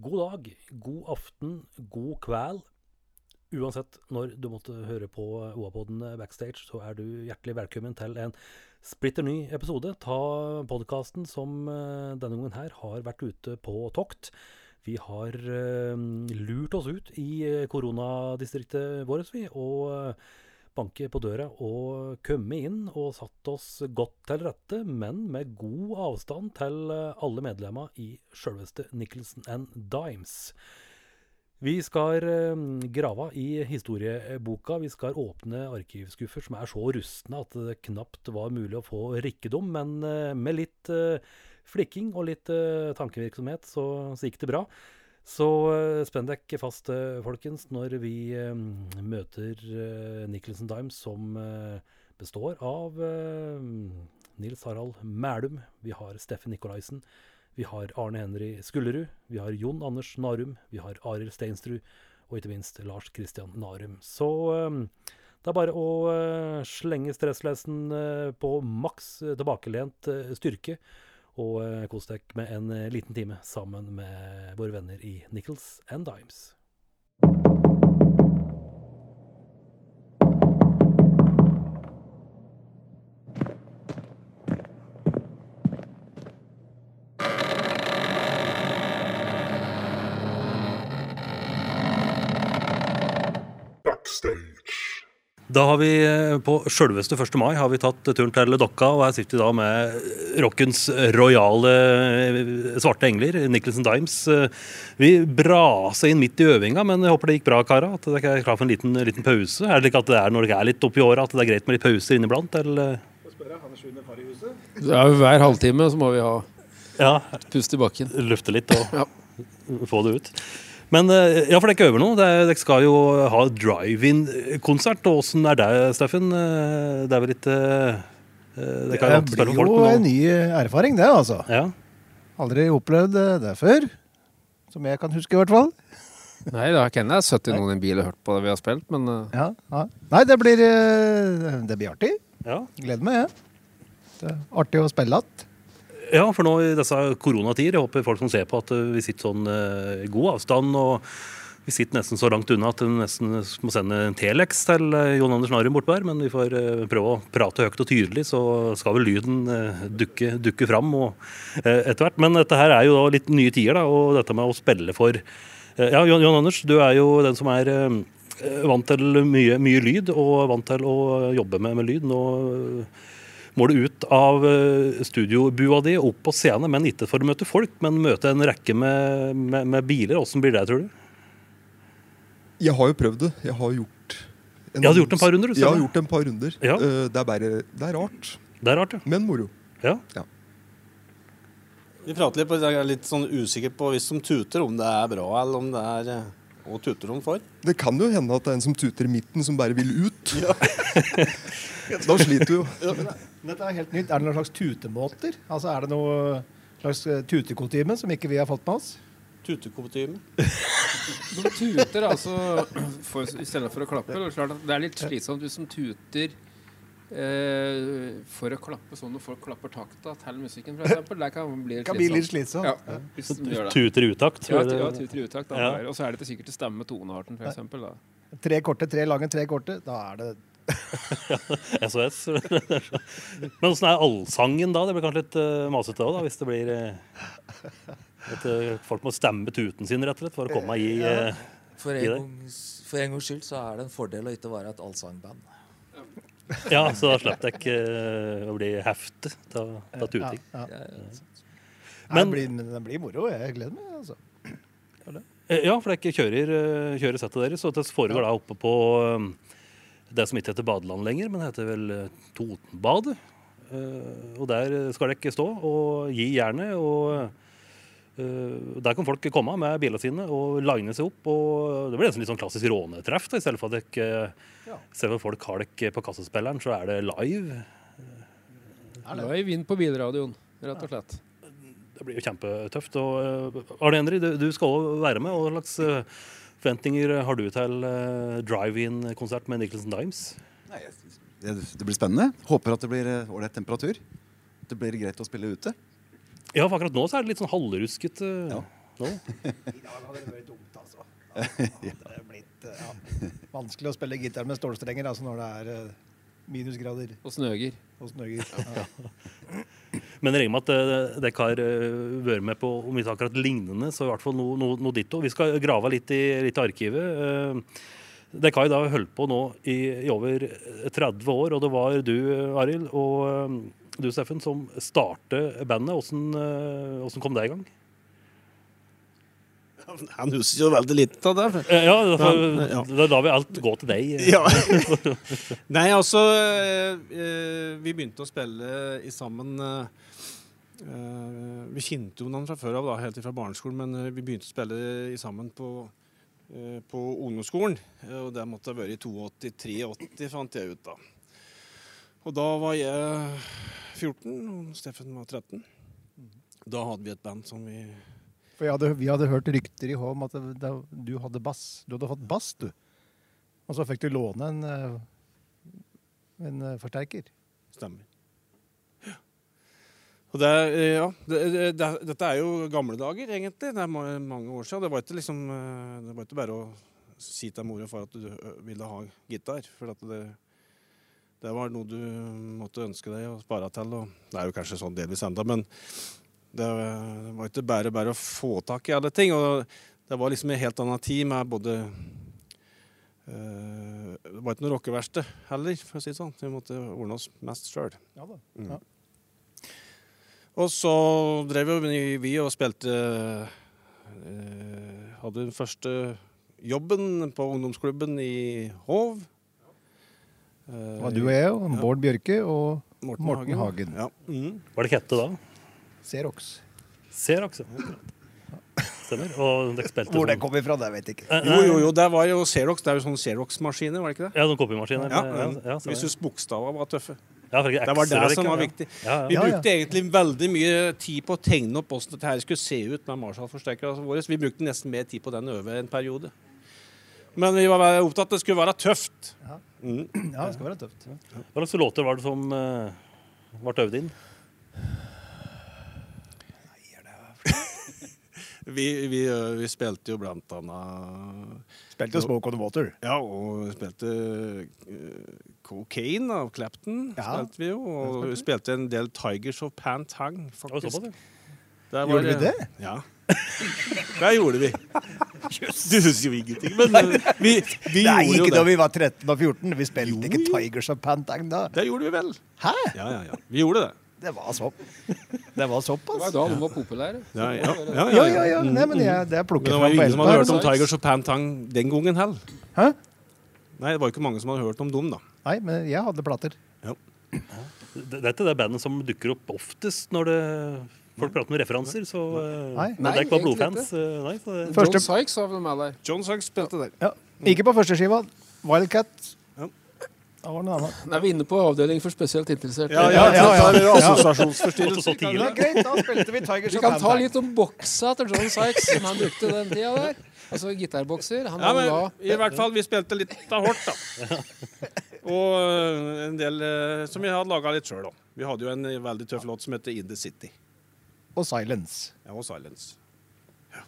God dag, god aften, god kveld. Uansett når du måtte høre på OA-poden backstage, så er du hjertelig velkommen til en splitter ny episode. Ta podkasten som eh, denne gangen her har vært ute på tokt. Vi har eh, lurt oss ut i eh, koronadistriktet vårt, vi. og banke på døra og komme inn og satt oss godt til rette, men med god avstand til eh, alle medlemmer i sjølveste Nicholson and Dimes. Vi skal eh, grave i historieboka. Vi skal åpne arkivskuffer som er så rustne at det knapt var mulig å få rikkedom, men eh, med litt flikking og litt tankevirksomhet så, så gikk det bra. Så uh, spenn dere fast, eh, folkens, når vi eh, møter Nicholson Dimes, som eh, består av eh, Nils Harald Mælum, vi har Steffen Nikolaisen, vi har Arne Henry Skullerud, vi har Jon Anders Narum, vi har Arild Steinsrud, og ikke minst Lars Kristian Narum. Så eh, det er bare å eh, slenge stresslessen eh, på maks eh, tilbakelent eh, styrke, og eh, kos deg med en eh, liten time sammen med våre venner i Nichols and Dimes. Da har vi eh, på sjølveste 1. mai har vi tatt turen til Dokka, og her sitter vi da med rockens rojale eh, svarte engler, Nicholson Dimes. Eh, Vi brasa inn midt i øvinga, men jeg håper det gikk bra, kara. At dere er klar for en liten, liten pause. Er det ikke at det er når dere er litt oppi åra at det er greit med litt pauser inniblant, eller? jo hver halvtime så må vi ha Ja, pust i bakken. lufte litt og Ja. få det ut. Men eh, ja, for dere øver nå. over er- Dere skal jo ha drive-in-konsert. og Åssen er det, Steffen? Eh, Det er vel ikke Det, Dere Det har spill blir folk, jo en ny erfaring, det, altså. Ja. Aldri opplevd eh, det før. Som jeg kan huske, i hvert fall. Nei, da kan jeg sittet i noen i en bil og hørt på det vi har spilt, men Ja, ja. Nei, det blir, eh, det blir artig. Ja. Gleder meg, jeg. Det er artig å spille igjen. Ja, for nå i disse koronatider, jeg håper folk som ser på at eh, vi sitter sånn eh, i god avstand. og vi sitter nesten så langt unna at vi nesten må sende en telex til eh, Jon Anders Narum bortpå her. Men vi får prøve å prate høyt og tydelig, så skal vel lyden dukke, dukke fram etter hvert. Men dette her er jo litt nye tider, da, og dette med å spille for Ja, Jon, Jon Anders, du er jo den som er vant til mye, mye lyd, og vant til å jobbe med, med lyd. Nå må du ut av eh, studiobua di, opp på scenen, men ikke for å møte folk, men møte en rekke med, med, med biler. Åssen blir det, tror du? Jeg har jo prøvd det. Jeg har gjort en, jeg gjort en par runder, du, Jeg har gjort en par runder. Ja. Eh, Det er bare Det er rart, Det er rart, ja. men moro. ja. Vi prater litt på, jeg er litt sånn usikker på hvis de tuter, om det er bra, eller om det er Hva tuter de for? Det kan jo hende at det er en som tuter i midten, som bare vil ut. da sliter du jo. Dette er helt nytt. Er det noen slags tutemåter? Altså, Er det noe slags eh, som ikke vi har fått med oss? Tutekostyme? De tuter altså for, i stedet for å klappe. Det er, klart at det er litt slitsomt hvis de tuter eh, for å klappe sånn når folk klapper takta til musikken, f.eks. Det kan bli Det litt kan bli litt slitsomt. slitsomt. Ja, hvis de gjør det. Tuter i utakt. Ja, ja, tuter i utakt. da. Ja. Og så er det ikke sikkert det stemmer med tonearten, f.eks. Tre korte, tre lange, tre korte. Da er det SOS. Men åssen er allsangen da? Det blir kanskje litt uh, masete òg, hvis det blir eh, at eh, folk må stemme tuten sin rett og slett for å komme i eh, For I en, det? gangs, for en gangs skyld så er det en fordel å ikke være et allsangband. Ja, så da slapp jeg ikke å bli heftet av av tuting. ja. Ja. Men- det, blir, men det blir moro. Jeg gleder meg. altså. Eh, Ja, for dere kjører, eh, kjører settet deres, og det foregår da oppe på eh, det som ikke heter badeland lenger, men heter vel eh, Totenbadet. Eh, Og der skal dere stå og gi jernet. og eh, Der kan folk komme med bilene sine og line seg opp. og Det blir nesten litt sånn klassisk rånetreff. da, I stedet for at dere Ja. at folk har dere på kassaspilleren, så er det live. Live inn på bilradioen, rett og slett. Det blir jo kjempetøft. og eh, Arne Henri, du, du skal også være med. og Hva slags eh, forventninger har du til eh, drive-in-konsert med Nicholson Dimes? Nei, jeg- det, det blir spennende. Håper at det blir eh, ålreit temperatur. Det blir greit å spille ute. Ja, for akkurat nå så er det litt sånn halvrusket. Uh, Ja. nå? I dag hadde det vært dumt, altså. Det hadde blitt eh, ja, vanskelig å spille gitar med stålstrenger altså når det er uh, minusgrader Og snøger. og snøger. Ja. Men jeg regner med at dere har vært med på om ikke akkurat lignende, så i hvert fall noe, no, no ditto. Vi skal grave litt i, litt i arkivet. Dere har jo da holdt på nå i, i over 30 år, og det var du, Arild, og du, Steffen, som startet bandet. Hvordan, eh, hvordan kom det i gang? Han husker jo veldig lite av det. Eh, Ja, derfor, Ja. da lar vi alt gå til deg. Ja. Nei, altså eh, eh, Vi begynte å spille i sammen eh, eh, Vi kjente jo hverandre fra før av, da, helt fra barneskolen, men eh, vi begynte å spille i sammen på, eh, på ungdomsskolen. eh, Og det måtte ha vært i 82-83, fant jeg ut da. Og da var jeg 14, og Steffen var 13. Da hadde vi et band som vi For hadde, vi hadde hørt rykter i Hå om at det, det, du hadde bass. Du hadde fått bass, du. Og så fikk du låne en, eh, en eh, forsterker. Stemmer. Ja. Og det, eh, ja, det, det, det, dette er jo gamle dager, egentlig. Det er mange år siden. Det var ikke, liksom, det var ikke bare å si til mor og far at du ville ha gitar. For at det, det var noe du måtte ønske deg å spare til. Og det er jo kanskje sånn delvis enda, men det, var ikke bare bare å få tak i alle ting. Og det var liksom en helt annen tid med både øh, Det var ikke noe rockeverksted heller, for å si det sånn. Vi måtte ordne oss mest sjøl. Ja da. Mm. Ja. Og så drev vi og spilte eh, Hadde den første jobben på ungdomsklubben i Hov. Eh, Det var du og jeg, og Bård Bjørke og Morten, Morten Hagen. Ja. Mm. Var det Kette da? Xerox. Xerox, ja. Stemmer. Og spilte Hvor det sånn- kom ifra, det vet jeg ikke. Eh, Jo, jo, jo, det var jo Xerox. Det er jo sånne Xerox-maskiner, var det ikke det? Ja, noen kopimaskiner. Ja, ja, men ja, stemmer. Hvis du bokstavene var tøffe. Ja, for Det var det som var viktig. Ja, ja. Vi Ja, ja. brukte egentlig veldig mye tid på å tegne opp hvordan dette her skulle se ut med Marshall-forsterkerne våre. Vi brukte nesten mer tid på den over en periode. Men vi var opptatt av at det skulle være tøft. Ja. Mm. Ja, det skal være tøft. Hva slags låter var det som uh, ble øvd inn? Vi, vi, vi spilte jo blant annet Spilte jo Smoke on the Water. Ja, og vi spilte uh, Cocaine av Clapton. Ja. spilte vi jo, Og vi spilte en del Tigers of Pantang, faktisk. Såpass. Der Gjorde vi det? Ja. Det gjorde vi. Du husker jo ingenting, men vi, vi Nei, gjorde jo ikke da vi var 13 og 14. Vi spilte Jo, ikke. Tigers of Pantang da. Det gjorde vi vel. Hæ? Ja, ja, ja. Vi gjorde det. Det var så Det var Det var da de var populære. Ja, ja, ja, Ja, ja, ja. Nei, men jeg, det er Men plukket det fram var jo på ingen som hadde hørt om Tigers of Pantang den gangen heller. Hæ? Nei, det var jo ikke mange som hadde hørt om dem, da. Nei, men jeg hadde plater. Ja. Dette er det bandet som dukker opp oftest når det, folk prater med referanser. Så, eh, Nei. men det er ikke bare blodfans. eh, Nei, så det, Første- John Sykes har vel med der. John Sykes spilte der. Ja. Ikke på første skiva. Wildcat. Ja. Da var det noe annet. vi er vi inne på avdeling for spesielt interesserte. Ja, ja, ja, ja. ja. er assosiasjonsforstyrrelser. Ja, greit, da spilte vi Tigers Vi kan ta litt om boksa til John Sykes, som han brukte den tida der. Altså gitarbokser. Han Ja, men da i hvert fall, vi spilte litt av hvert, da. Og øh, en del som vi hadde laga litt sjøl, da. Vi hadde jo en veldig tøff låt som heter In The City. Og Silence. Ja, og Silence. Ja.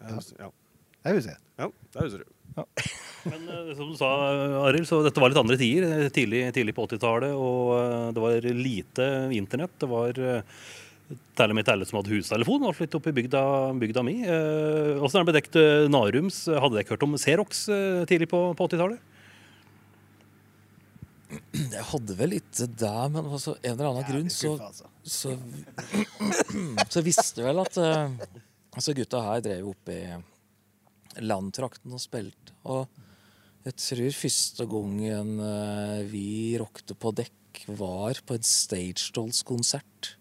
Ja, Det husker jeg. ja det husker du. Men eh, som du sa, Arild, så dette var litt andre tider. eh, Tidlig, tidlig på 80-tallet. Og eh, det var lite internett. Det var uh, Telle med telle som hadde hustelefon, alt litt opp i bygda, bygda mi. Eh, Åssen er det bedekt eh, Narums? Hadde dere hørt om Xerox eh, tidlig på, på 80-tallet? Jeg hadde vel ikke det, men altså, en eller annen grunn så, altså. så, så visste vel at uh, altså gutta her drev oppe i landtrakten og spilte. Og jeg tror første gangen uh, vi rockte på dekk, var på en Stage Dolls-konsert.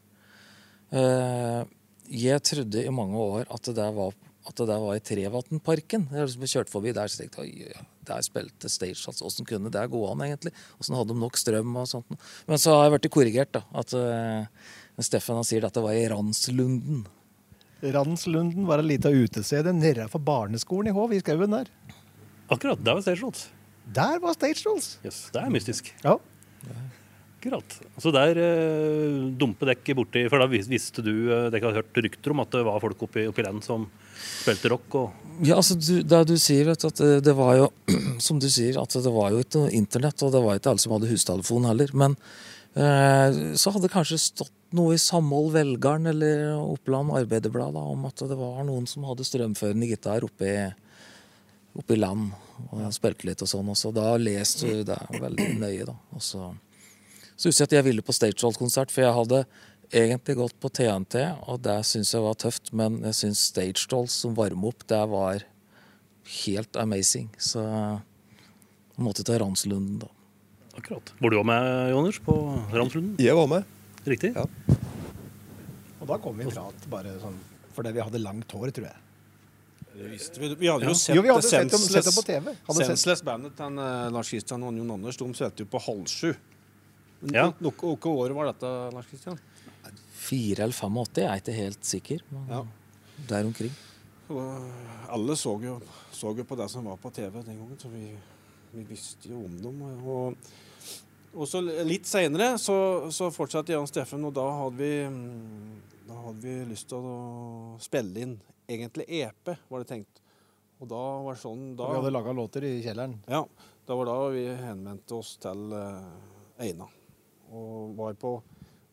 Uh, jeg trodde i mange år at det der var, at det der var i Trevatnparken. Jeg kjørte forbi der så tenkte jeg, ja, der spilte Stage altså, Åssen kunne det gå an, egentlig? Åssen hadde de nok strøm og sånt? Men så har jeg blitt korrigert, da. At uh, Steffen han sier at det var i Ranslunden. Randslunden var et lite utested nedenfor barneskolen i Hov, i skauen der. Akkurat. Der var Stage Shots. Der var Stage Dolls. Yes, det er mystisk. Ja. Akkurat. Så der eh, dumpe dekk borti For da visste du eh, Dere har hørt rykter om at det var folk oppi, oppi land som spilte rock og Ja, altså, du, det du sier, vet at det, det var jo Som du sier, at det var jo ikke internett, og det var ikke alle som hadde hustelefon heller. Men eh, så hadde det kanskje stått noe i Samhold Velgeren eller Oppland Arbeiderblad da, om at det var noen som hadde strømførende gitar oppi, oppi land og spilte litt og sånn. Og så da leste du det veldig nøye, da. Og så, så husker jeg at jeg ville på Stagehold-konsert, for jeg hadde egentlig gått på TNT, og det syns jeg var tøft, men jeg syns Stage Dolls som varme opp, det var helt amazing. Så jeg måtte ta Ranslunden, da. Akkurat. Var du òg med, Joners, på Ranslunden? Jeg var med. Riktig? Ja. Og da kom vi fra at bare sånn Fordi vi hadde langt hår, tror jeg. Det visste vi. Vi hadde jo sett Jo, vi hadde sett dem, sett dem på TV. Hadde senseless bandet til Lars Kristian og Jon Anders. De spilte jo på halv sju. Ja. Hvilke år var dette, Lars Kristian? Fire eller 85, jeg er ikke helt sikker. Men Ja. der omkring. Og alle så jo, så jo på det som var på TV den gangen, så vi, vi visste jo om dem. Og, og så litt seinere så, så fortsatte Jan Steffen, og da hadde vi mm, da hadde vi lyst til å spille inn egentlig EP, var det tenkt. Og da var det sånn da, Vi hadde laga låter i kjelleren. Ja, det var da vi henvendte oss til uh, Eina. Og var på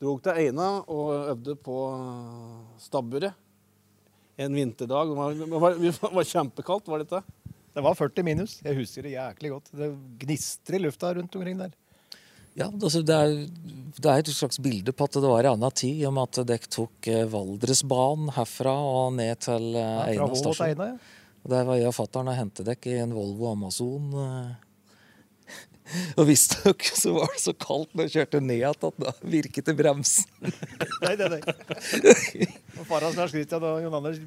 Drog til Eina og øvde på eh, stabburet en vinterdag. Det var, det var, det var kjempekaldt, var det? Det var 40 minus. Jeg husker det jæklig godt. Det gnistrer i lufta rundt omkring der. Ja, altså det, er, det er et slags bilde på at det var en annen tid, i og med at dere tok eh, Valdresbanen herfra og ned til Eina ja, fra Eina Hå til stasjon. Eina, ja. Og Der var jeg og fatter'n og hentet dere i en Volvo Amazon. Og visstnok så var det så kaldt når jeg kjørte ned at da virket det bremsen. Nei, nei, nei. Og far hans Lars Christian og Jon Anders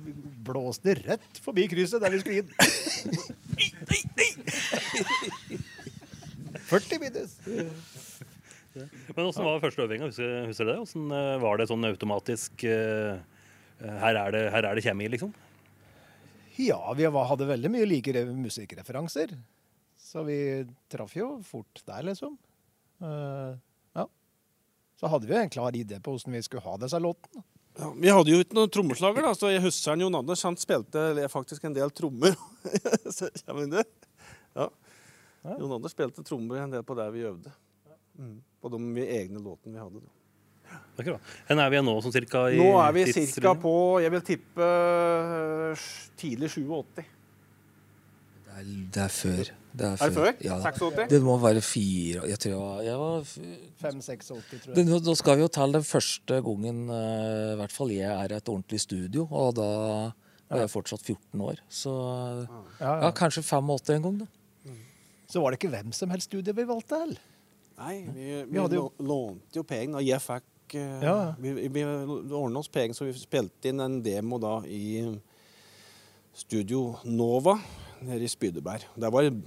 blåste rett forbi krysset der vi skulle inn. 40 minus. Men åssen var første øvinga? Husker, husker du det? Hvordan eh, var det sånn automatisk eh, eh, her, er det, her er det kjemi, liksom? Ja, vi hadde veldig mye like musikkreferanser. Så vi traff jo fort der, liksom. Uh, ja. Så hadde vi jo en klar idé på åssen vi skulle ha disse låtene. Ja, vi hadde jo ikke noen trommeslager, da, så jeg husker Jon Anders han spilte faktisk en del trommer. Så kommer det? Ja. Ja. Jon Anders spilte trommer en del på der vi øvde. Mm. På de egne låtene vi hadde. Da. Akkurat. Hvor er vi nå sånn cirka i Nå er vi cirka på jeg vil tippe øh, tidlig 87. Det er, det er før. Det Er det før? Ja. 86? Det må være fire Jeg tror jeg var, jeg var 5-86, tror jeg. nå skal vi jo til den første gangen eh, i hvert fall jeg er i et ordentlig studio, og da var jeg fortsatt 14 år. Så Ja, ja, ja. kanskje 85 en gang, da. Så var det ikke hvem som helst studie vi valgte, heller. Nei, vi, vi, Vi hadde jo- lånte jo penger. Og jeg fikk øh, Ja. Vi, vi ordna oss penger, så vi spilte inn en demo da i Studio Nova nede i Spydeberg. Det var et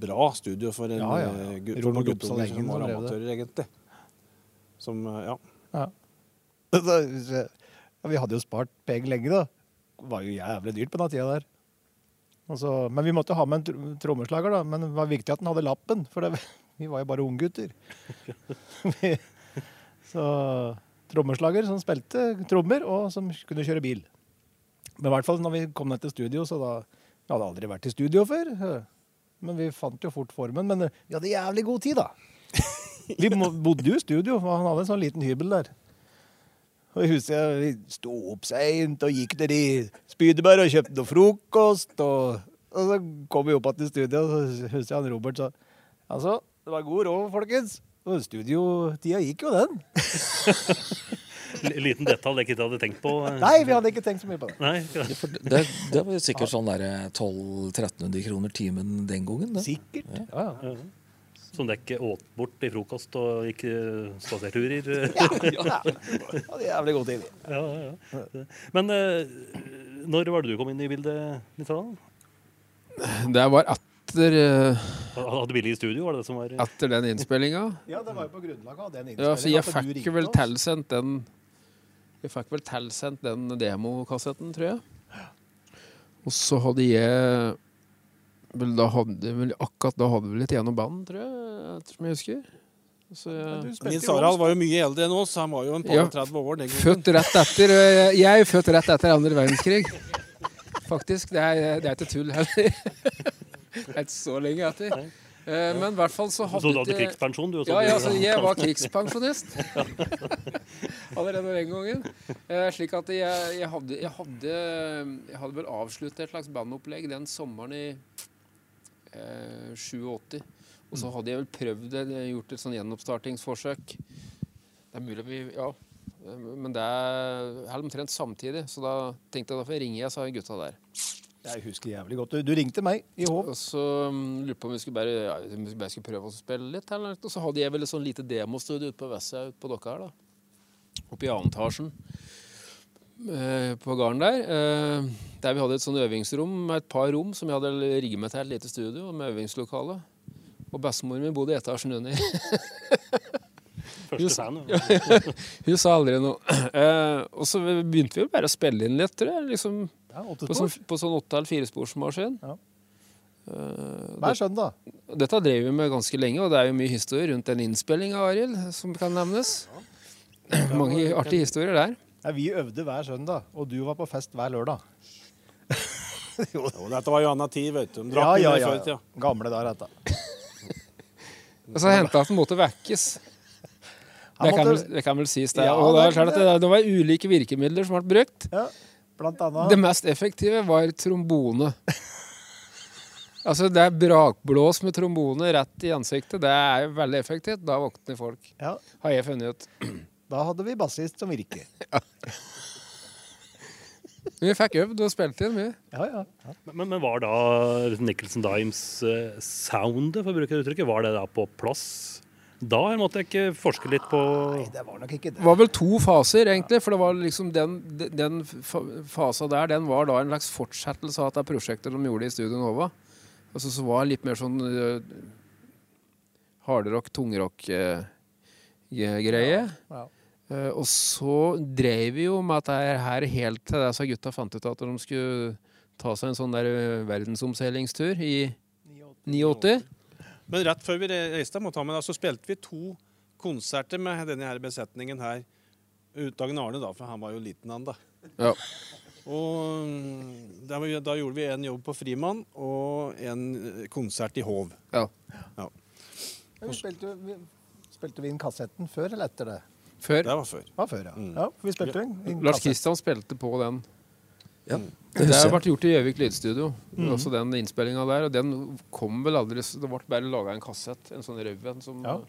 bra studio for en Ja, ja, ja. gutt- guttunger Oppsal som var amatører, egentlig. Som, øh, ja. Ja, vi hadde jo spart penger lenge, da. Det var jo jævlig dyrt på den tida der. Altså, men vi måtte ha med en tr- trommeslager, da. Men det var viktig at den hadde lappen, for det, vi var jo bare unggutter. Så trommeslager som spilte trommer, og som kunne kjøre bil. Men i hvert fall når vi kom ned til studio, så da Vi hadde aldri vært i studio før. Men vi fant jo fort formen. Men vi hadde jævlig god tid, da. Vi bodde jo i studio, og han hadde en sånn liten hybel der. Og jeg husker jeg vi sto opp seint og gikk ned i Spydeberg og kjøpte noe frokost. Og, og så kom vi opp igjen til studio, og så husker jeg han Robert sa Altså, det var god råd, folkens. Studiotida gikk jo, den. Liten detalj jeg ikke hadde tenkt på. eh. Nei, vi hadde ikke tenkt så mye på det. Nei. Det, det var jo sikkert sånn der 1200-1300 kroner timen den gangen. Det. Sikkert. Ja, ja. Ja. Som dere åt bort i frokost og gikk eh, spaserturer. ja. Hadde jævlig god tid. Ja, ja, ja. Men eh, når var det du kom inn i bildet? Nitran? Det var etter, eh, Hadde Billy i studio? var det det som var etter den innspillinga. Ja, det var jo på grunnlag av den Ja, så jeg fikk vel tilsendt den Jeg fikk vel tilsendt den demokassetten, tror jeg. Og så hadde jeg vel da hadde vel Akkurat da hadde vi litt gjennom band, tror jeg. Ettersom jeg husker. Så, Nils jo Harald var jo mye eldre enn oss, han var jo en par Ja. og 30 år den. Født rett etter eh, Jeg er født rett etter andre verdenskrig. Faktisk. Det er, det er ikke tull heller. Ikke så lenge etter. Eh, Men i hvert fall så hadde Så du hadde krigspensjon, du også? Ja, ja, altså, jeg var krigspensjonist. Allerede den gangen. Eh, slik at jeg, jeg, hadde, jeg, hadde, jeg hadde vel avsluttet et slags bandopplegg den sommeren i eh, 87. Og så hadde jeg vel prøvd det, gjort et sånn gjenoppstartingsforsøk. Det er mulig vi Ja. Eh, Men det er helt omtrent samtidig, så da tenkte jeg da får jeg ringe jeg, sa gutta der. Jeg husker jævlig godt. Du, du ringte meg i Hov. Og så um, lurte på om vi skulle bare, ja, om vi bare skulle prøve å spille litt. Eller, og så hadde jeg vel et sånn lite demostudio ute på Vessa ute på Dokka her. da. Oppe i annen etasjen eh, på gården der. Eh, der vi hadde et sånn øvingsrom med et par rom som jeg hadde rigget meg til et lite studio med øvingslokale. Og bestemoren min bodde i etasjen under. Første fan, ja. Hun sa aldri noe. Eh, og så begynte vi bare å spille inn litt, tror jeg. Liksom, Ja, på, sånn, på sånn åtte- eller firesporsmaskin. Ja. Eh, Hver søndag. Dette drev vi med ganske lenge, og det er jo mye historie rundt den innspillinga, Arild, som kan nevnes. Mange artige historier der. Ja, vi øvde hver søndag, og du var på fest hver lørdag. jo, Jo, dette var jo anna tid, vet du. De drakk ja, ja, ja. Gamle der, dette. Og så hendte det at den måtte vekkes. Det kan, vel, det kan vel sies, det. Ja, og det, er klart at det, det var ulike virkemidler som ble brukt. Ja, blant annet. Det mest effektive var trombone. Altså, det er brakblås med trombone rett i ansiktet. Det er veldig effektivt. Da våkner folk, Ja, har jeg funnet ut. da hadde vi bassist som virker. Men vi fikk øvd og spilt inn mye. Ja, ja. ja. Men, men var da Nicholson Dimes-soundet, for å bruke det uttrykket, var det da på plass da? Måtte jeg ikke forske litt på Nei, det var nok ikke Det det. var vel to faser, egentlig. For det var liksom den, den fasa der, den var da en slags fortsettelse av dette prosjektet de gjorde i Studio Nova. Altså så var det litt mer sånn uh, hardrock, tungrock-greie. Ja. Eh, og så drev vi jo med at det her helt til disse gutta fant ut at de skulle ta seg en sånn der eh, verdensomseilingstur i 89. Men rett før vi re- reiste mot Hamar, da, så spilte vi to konserter med denne her besetningen her. Utagen Arne, da, for han var jo liten, han da. Ja. Og mm, da, da gjorde vi en jobb på Frimann og en konsert i Hov. ja. ja. vi spilte, vi, spilte vi inn kassetten før eller etter det? Før. Det var før. Var før, ja. Mm. ja vi spilte inn inn Lars. Kristian spilte på den. Ja, Det det har vært gjort i Gjøvik lydstudio, også den innspillinga der. Og den kom vel aldri Det ble bare laga en kassett, en sånn rød en, som Ja.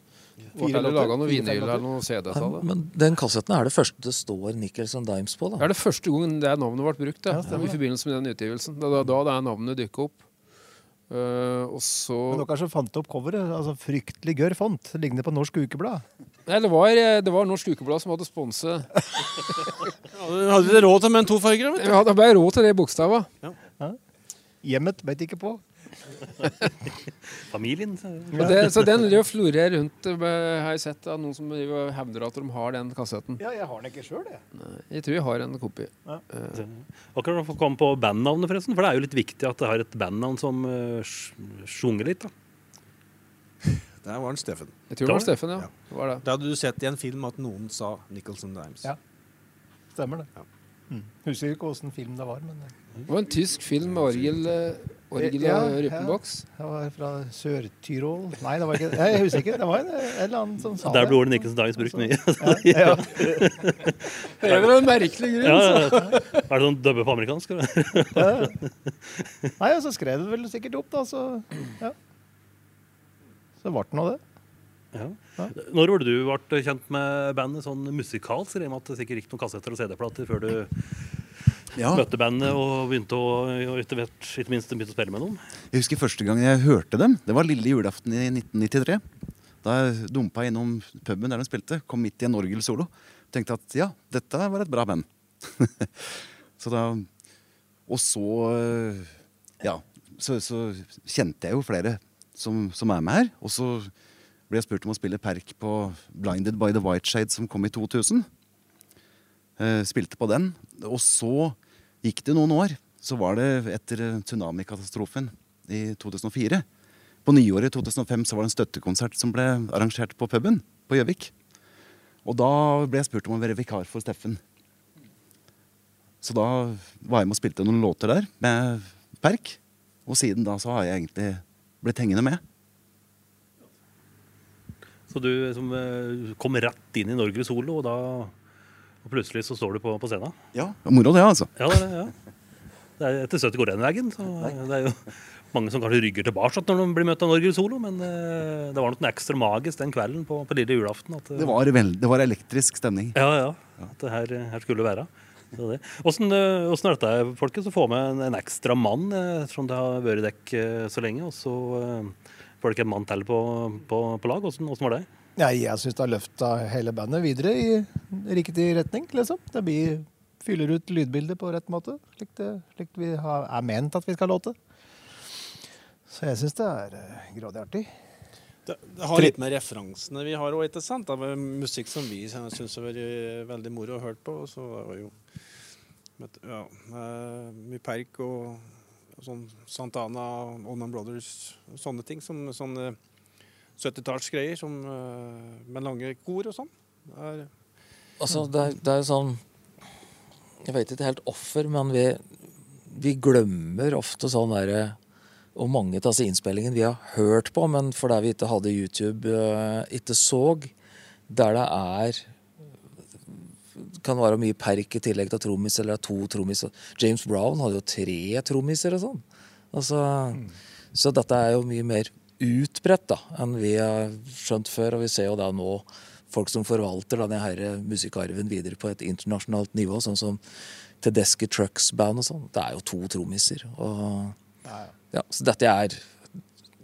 Fire laga noe vinyl eller noen CD av det. Men den kassetten er det første det står Nicholson Dimes på. Det er det første gangen det navnet ble brukt, det, Ja, i forbindelse med den utgivelsen. Det var da det er navnet dukka opp. Uh, og så Men dere som fant opp coveret, altså fryktelig gørr font. Ligner på Norsk Ukeblad. Nei, det var, eh, det var Norsk Ukeblad som hadde sponset Hadde dere råd til med en tofarger? vet du? Ja, det ble råd til de Ja. Hjemmet vet ikke på. familien? Ja. det, så den og florerer rundt, har jeg sett av noen som hevder at de har den kassetten. Ja, jeg har den ikke sjøl, jeg. Jeg tror jeg har en kopi. Akkurat for å komme på bandnavnet, forresten. For det er jo litt viktig at det har et bandnavn som uh, sjunger litt. da. Der var han Steffen. Jeg tror det var Steffen, ja. Det var det. det. hadde du sett i en film at noen sa Nicholson Dimes. Ja. Stemmer det. Ja. Mm. Husker ikke åssen film det var, men eh, Det var en tysk film med orgel, eh, orgel Ja, og ja. rypeboks. det var fra Sør-Tyrol Nei, det var ikke jeg husker ikke. Det var en, en eller annen som sa Der ble ordet Nicholson Dimes brukt mye. Ja, ja. Det er vel en merkelig grunn. ja, så. Er det sånn dubbe på amerikansk? Eller? Ja. Nei, og så skrev det vel sikkert opp, da, så ja. Så ble det nå det. Ja. Ja. Når var det du ble kjent med bandet sånn musikalsk? Så at det sikkert gikk noen kassetter og CD-plater før du Ja, møtte bandet og begynte å, og etter hvert, ikke minst begynte å spille med dem? jeg husker første gang jeg hørte dem. Det var lille julaften i 1993. Da jeg dumpa innom puben der de spilte, kom midt i en orgelsolo. Tenkte at ja, dette var et bra band. så da Og så Ja, så, så kjente jeg jo flere som, som er med her. Og så ble jeg spurt om å spille perk på Blinded by the White Shade som kom i 2000. Eh, spilte på den. Og så gikk det noen år. Så var det etter eh, tsunamikatastrofen i 2004. På nyåret i 2005 så var det en støttekonsert som ble arrangert på puben på Gjøvik. Og da ble jeg spurt om å være vikar for Steffen. Så da var jeg med og spilte noen låter der med Perk. Og siden da så har jeg egentlig blitt hengende med. Så du som eh, kom rett inn i Norge solo, og da og plutselig så står du på, på scenen? Ja, Moro det, altså. Ja, det ja. Det er etter 70 går den veien. Så det er jo mange som kanskje rygger tilbake når de blir møtt av Norge solo, men eh, det var noe ekstra magisk den kvelden på, på lille julaften. At, Det var, veld, det var elektrisk stemning. Ja, ja. At det her, her skulle det være. Eh, hvordan er dette, folkens, å få med en, en ekstra mann, eh, ettersom det har vært dekk eh, så lenge, og så eh, får dere en mann til på, på, på lag? Hvordan, var det? Nei, jeg syns det har løfta hele bandet videre i riktig retning, liksom. Det blir Fyller ut lydbildet på rett måte, slik, det, slik vi har, er ment at vi skal låte. Så jeg syns det er eh, grådig artig. Det, det har litt med referansene vi har òg, ikke sant? Det var musikk som vi syns har vært veldig moro å høre på. og Så var jo vet ja, eh, mye Perk og, og sånn Santana, Oldman Brothers, sånne ting. Som sånne 70-tallsgreier som, eh, med lange kor og sånn. Altså, det er, det er sånn Jeg vet ikke helt offer, men vi, vi glemmer ofte sånn derre Og mange av disse innspillingene vi har hørt på, men fordi vi ikke hadde YouTube, eh, ikke så, der det er kan være mye perk i tillegg til trommis, eller to trommiser. James Brown hadde jo tre trommiser og sånn. Altså, Så dette er jo mye mer utbredt da, enn vi har skjønt før. Og vi ser jo da nå folk som forvalter denne her musikkarven videre på et internasjonalt nivå, sånn som Tedeschi Trucks Band og sånn. Det er jo to trommiser. Og ja, så dette er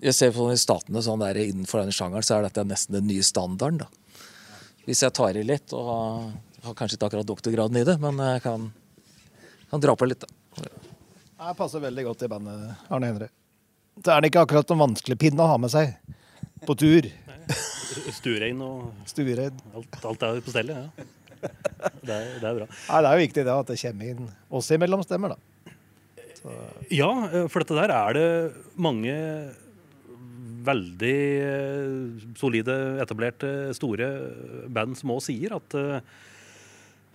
Jeg ser på i statene sånn der innenfor denne sjangeren, så er dette nesten den nye standarden, da. Hvis jeg tar i litt, og har kanskje ikke akkurat doktorgraden i det, men jeg kan, kan dra på litt, da. Jeg passer veldig godt i bandet, Arne Endre. Så er det ikke akkurat noen vanskelig pinne å ha med seg på tur. Stuerein og Stuerein. alt, alt er på stellet? Ja. Det er, det er bra. Nei, det er jo viktig det at det kommer inn oss imellom stemmer, da. Ja, eh, for dette der er det mange veldig eh, solide, etablerte, store band som òg sier at eh,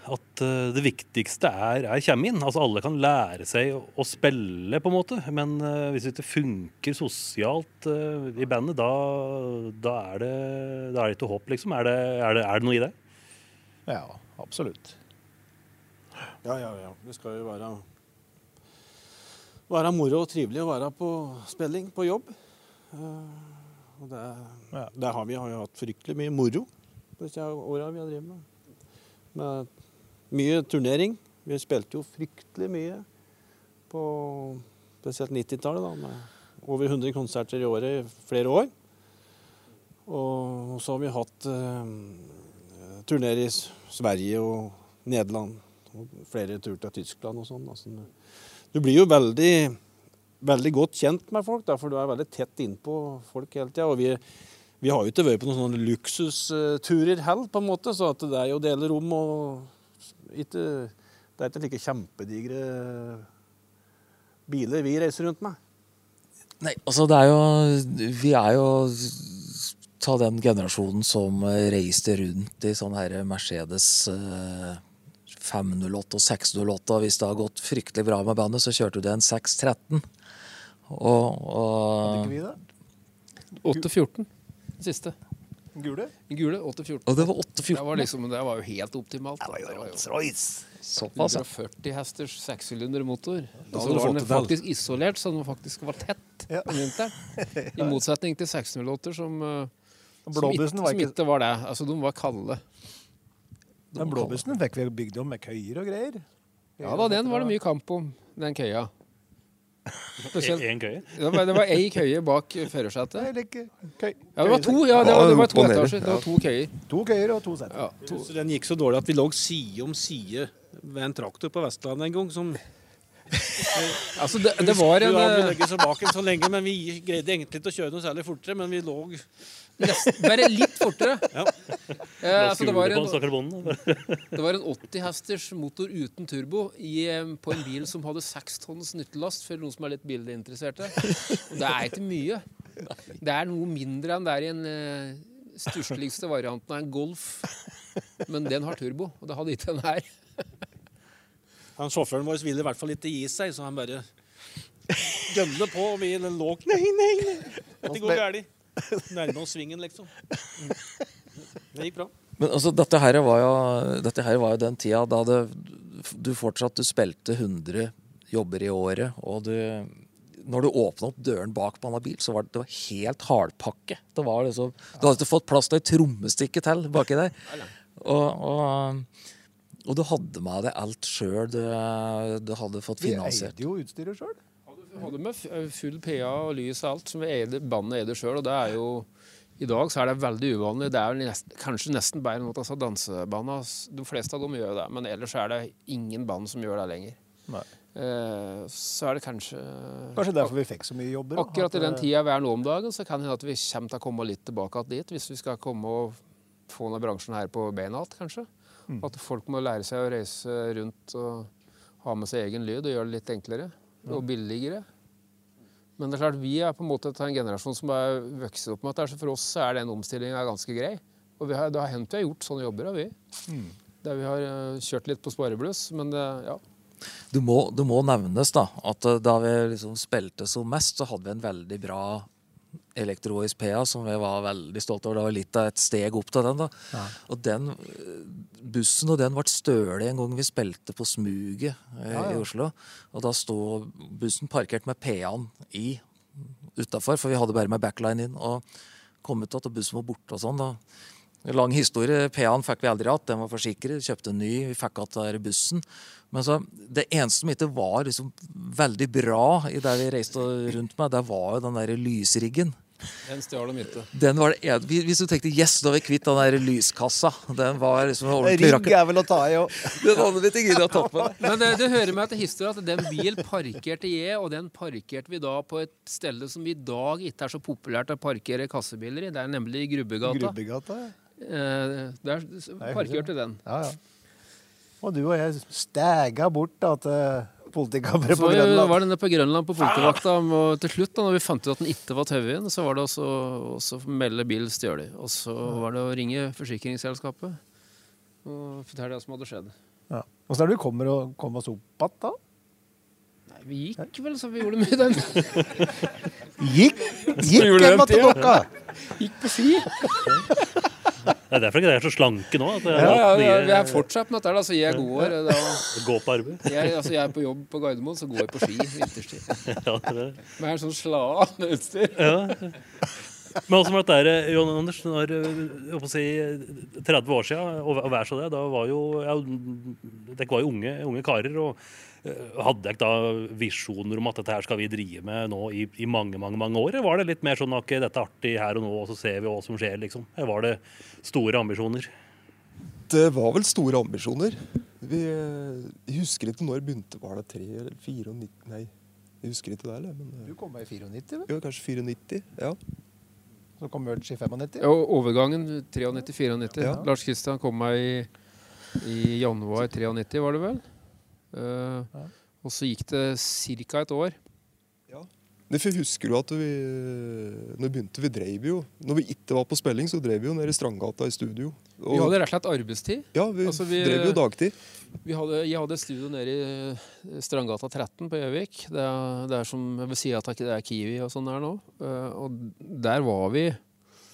at det viktigste er, er komme inn. Altså Alle kan lære seg å, å spille, på en måte. Men hvis det ikke funker sosialt i bandet, da, da, er det, da er det ikke håp, liksom. Er det, er, det, er det noe i det? Ja, absolutt. Ja, ja, ja. Det skal jo være være moro og trivelig å være på spilling på jobb. Eh, og det, Ja. der har vi har jo hatt fryktelig mye moro disse åra vi har drevet med. Med mye turnering. Vi spilte jo fryktelig mye på spesielt 90-tallet, da, med over 100 konserter i året i flere år. Og så har vi hatt eh, turnerer i Sverige og Nederland. Og flere turer til Tyskland og sånn. Altså, du blir jo veldig, veldig godt kjent med folk, da, for du er veldig tett innpå folk hele tida. Og vi, vi har jo ikke vært på noen sånne luksusturer heller, på en måte, så det er jo å dele rom og ikke, Det er ikke like kjempedigre biler vi reiser rundt med. Nei, altså det er jo Vi er jo ta den generasjonen som reiste rundt i sånn her Mercedes eh, 508 og 608. Og hvis det har gått fryktelig bra med bandet, så kjørte du en 613. Og, Hadde ikke og, vi det? 8-14. Siste. Gule? Gule 8-14. og det var Det 814. var, liksom, det var jo helt optimalt. Det var jo Det Rolls-Royce. Såpass, 140 hesters sekssylindermotor. Og så var den faktisk isolert, så den faktisk var tett Ja. om vinteren. I motsetning til 608, som, eh, som, ikke var det. Altså, de var kalde. Den blåbussen fikk vi bygd om med køyer og greier. Ja da, den var det mye kamp om, den køya. Spesielt. Én køye? Det var, ei køye bak førersetet. Køy. Ja, det var to, ja, det var, det var to etasjer. Det var to køyer. To køyer og to seter. Ja, to. Så den gikk så dårlig at vi lå side om side ved en traktor på Vestlandet en gang. som Altså, det, det var en Vi eh, legge seg bak en så lenge, men vi greide egentlig ikke å kjøre noe særlig fortere. Men vi lå nesten, bare litt fortere. Ja. Eh, altså, det, var en, det var en 80 hesters motor uten turbo i, eh, på en bil som hadde 6 tonns nyttelast, for noen som er litt bilinteresserte. Og det er ikke mye. Det er noe mindre enn det er i en eh, stussligste varianten av en Golf. Men den har turbo, og det hadde ikke den her. Han Sjåføren vår ville i hvert fall ikke gi seg, så han bare gønner på. Og vi lå Nei, nei, nei! Dette går galt. Nærme oss svingen, liksom. Det gikk bra. Men altså, dette her var jo, dette her var jo den tida da det, du fortsatt du spilte 100 jobber i året, og du når du åpna opp døren bak på en bil, så var det, det var helt hardpakke. Det var liksom, du hadde ikke fått plass til et trommestikke til baki der. Og, og, og du hadde med deg alt sjøl. Du, du hadde fått Vi finansiert. eide jo utstyret sjøl. Vi hadde med full PA og lys og alt, som vi eide, bandet eier sjøl. Og det er jo I dag så er det veldig uvanlig. Det er vel nest, kanskje nesten bare noe altså dansebanda. De fleste av dem gjør det, men ellers er det ingen band som gjør det lenger. Nei. Eh, så er det kanskje Kanskje derfor vi fikk så mye jobber. Akkurat i den eh, tida vi er nå om dagen, så kan det hende at vi kommer til å komme litt tilbake dit. Hvis vi skal komme og få denne bransjen her på beina igjen, kanskje. Mm. At folk må lære seg å reise rundt og ha med seg egen lyd og gjøre det litt enklere og billigere. Men det er klart, vi er på en måte en generasjon som er vokst opp med det. så for oss er den omstillinga ganske grei. Og vi har, det har hendt vi har gjort sånne jobber, har vi. Mm. Der vi har eh, kjørt litt på sparebluss. Men det, ja. Det må, det må nevnes da, at eh, da vi liksom spilte som mest, så hadde vi en veldig bra elektroisk PA som vi var veldig stolte over. Det var litt av et steg opp til den. da. Ja. Og den eh, bussen og den ble stølig en gang vi spilte på Smuget eh, Ja, ja. i Oslo. Og da sto bussen parkert med PA-en i utafor, for vi hadde bare med backline inn. Og kom ut at bussen var borte og sånn. da. Lang historie. PA-en fikk vi aldri igjen. Den var forsikret. Kjøpte en ny. Vi fikk igjen bussen. Men så, det eneste som ikke var liksom veldig bra i det vi reiste rundt med, det var jo den der lysriggen. Den stjal de ikke. Den var det en, hvis du tenkte yes, da er vi kvitt den der lyskassa. Den var liksom ordentlig Rigg Rygg er vel å ta i òg. Den hadde vi ikke giddet å tatt med. Men det, det hører med til historien at den bil parkerte jeg, og den parkerte vi da på et sted som i dag ikke er så populært å parkere kassebiler i. Det er nemlig Grubbegata. Grubbegata. ja. Eh, der parkerte den. Ja, ja. Og du og jeg stæga bort da, til politikammeret Så på var Så var nede på Grønland på politivakta, og til slutt, da når vi fant ut at den ikke var tauet så var det også også melde bil stjålet. Og så var det å ringe forsikringsselskapet og fortelle hva som hadde skjedd. Ja. Åssen er det du kommer og kommer oss opp igjen da? Nei, vi gikk vel, så vi gjorde mye den. Gikk, gikk hjem til dere! Gikk på ski. Det er derfor ikke dere er så slanke nå. At Ja, ja, ja, vi er fortsatt med dette. Altså, jeg går da, gå på arbeid. jeg, altså, jeg er på jobb på Gardermoen, så går jeg på ski vinterstid. Ja, det, Med en sånn slaa utstyr. ja. Men også med dette John Anders, når, eh, jeg si, 30 år siden, og vær så det, da var jo ja, Dere var jo unge, unge karer. og eh, hadde dere da visjoner om at dette her skal vi drive med nå i, i mange mange, mange år? Eller var det litt mer sånn at dette er artig her og nå, og så ser vi hva som skjer? liksom? Eller var det store ambisjoner? Det var vel store ambisjoner. Vi, eh, jeg husker ikke når det begynte. Var det 3 eller fire og nitti? Nei, jeg husker ikke det. Eller, men, Du eh, kom med i 94, vel? ja, kanskje 94. Ja. så kom Merch i 95. Ja, overgangen 93-94. Ja. Lars Kristian kom meg i, i januar 93, var det vel? Eh, Ja. Og så gikk det ca. et år. Ja. for husker du at vi Når vi begynte, vi drev jo Når vi ikke var på spilling, så drev vi jo nede i Strandgata i studio. Vi hadde rett og slett arbeidstid. ja, vi, altså, vi- drev jo dagtid. Vi hadde, jeg hadde et studio nede i eh, Strandgata 13 på Gjøvik. Det, er- det er som jeg vil si at det er Kiwi og sånn der nå. Uh, og der var vi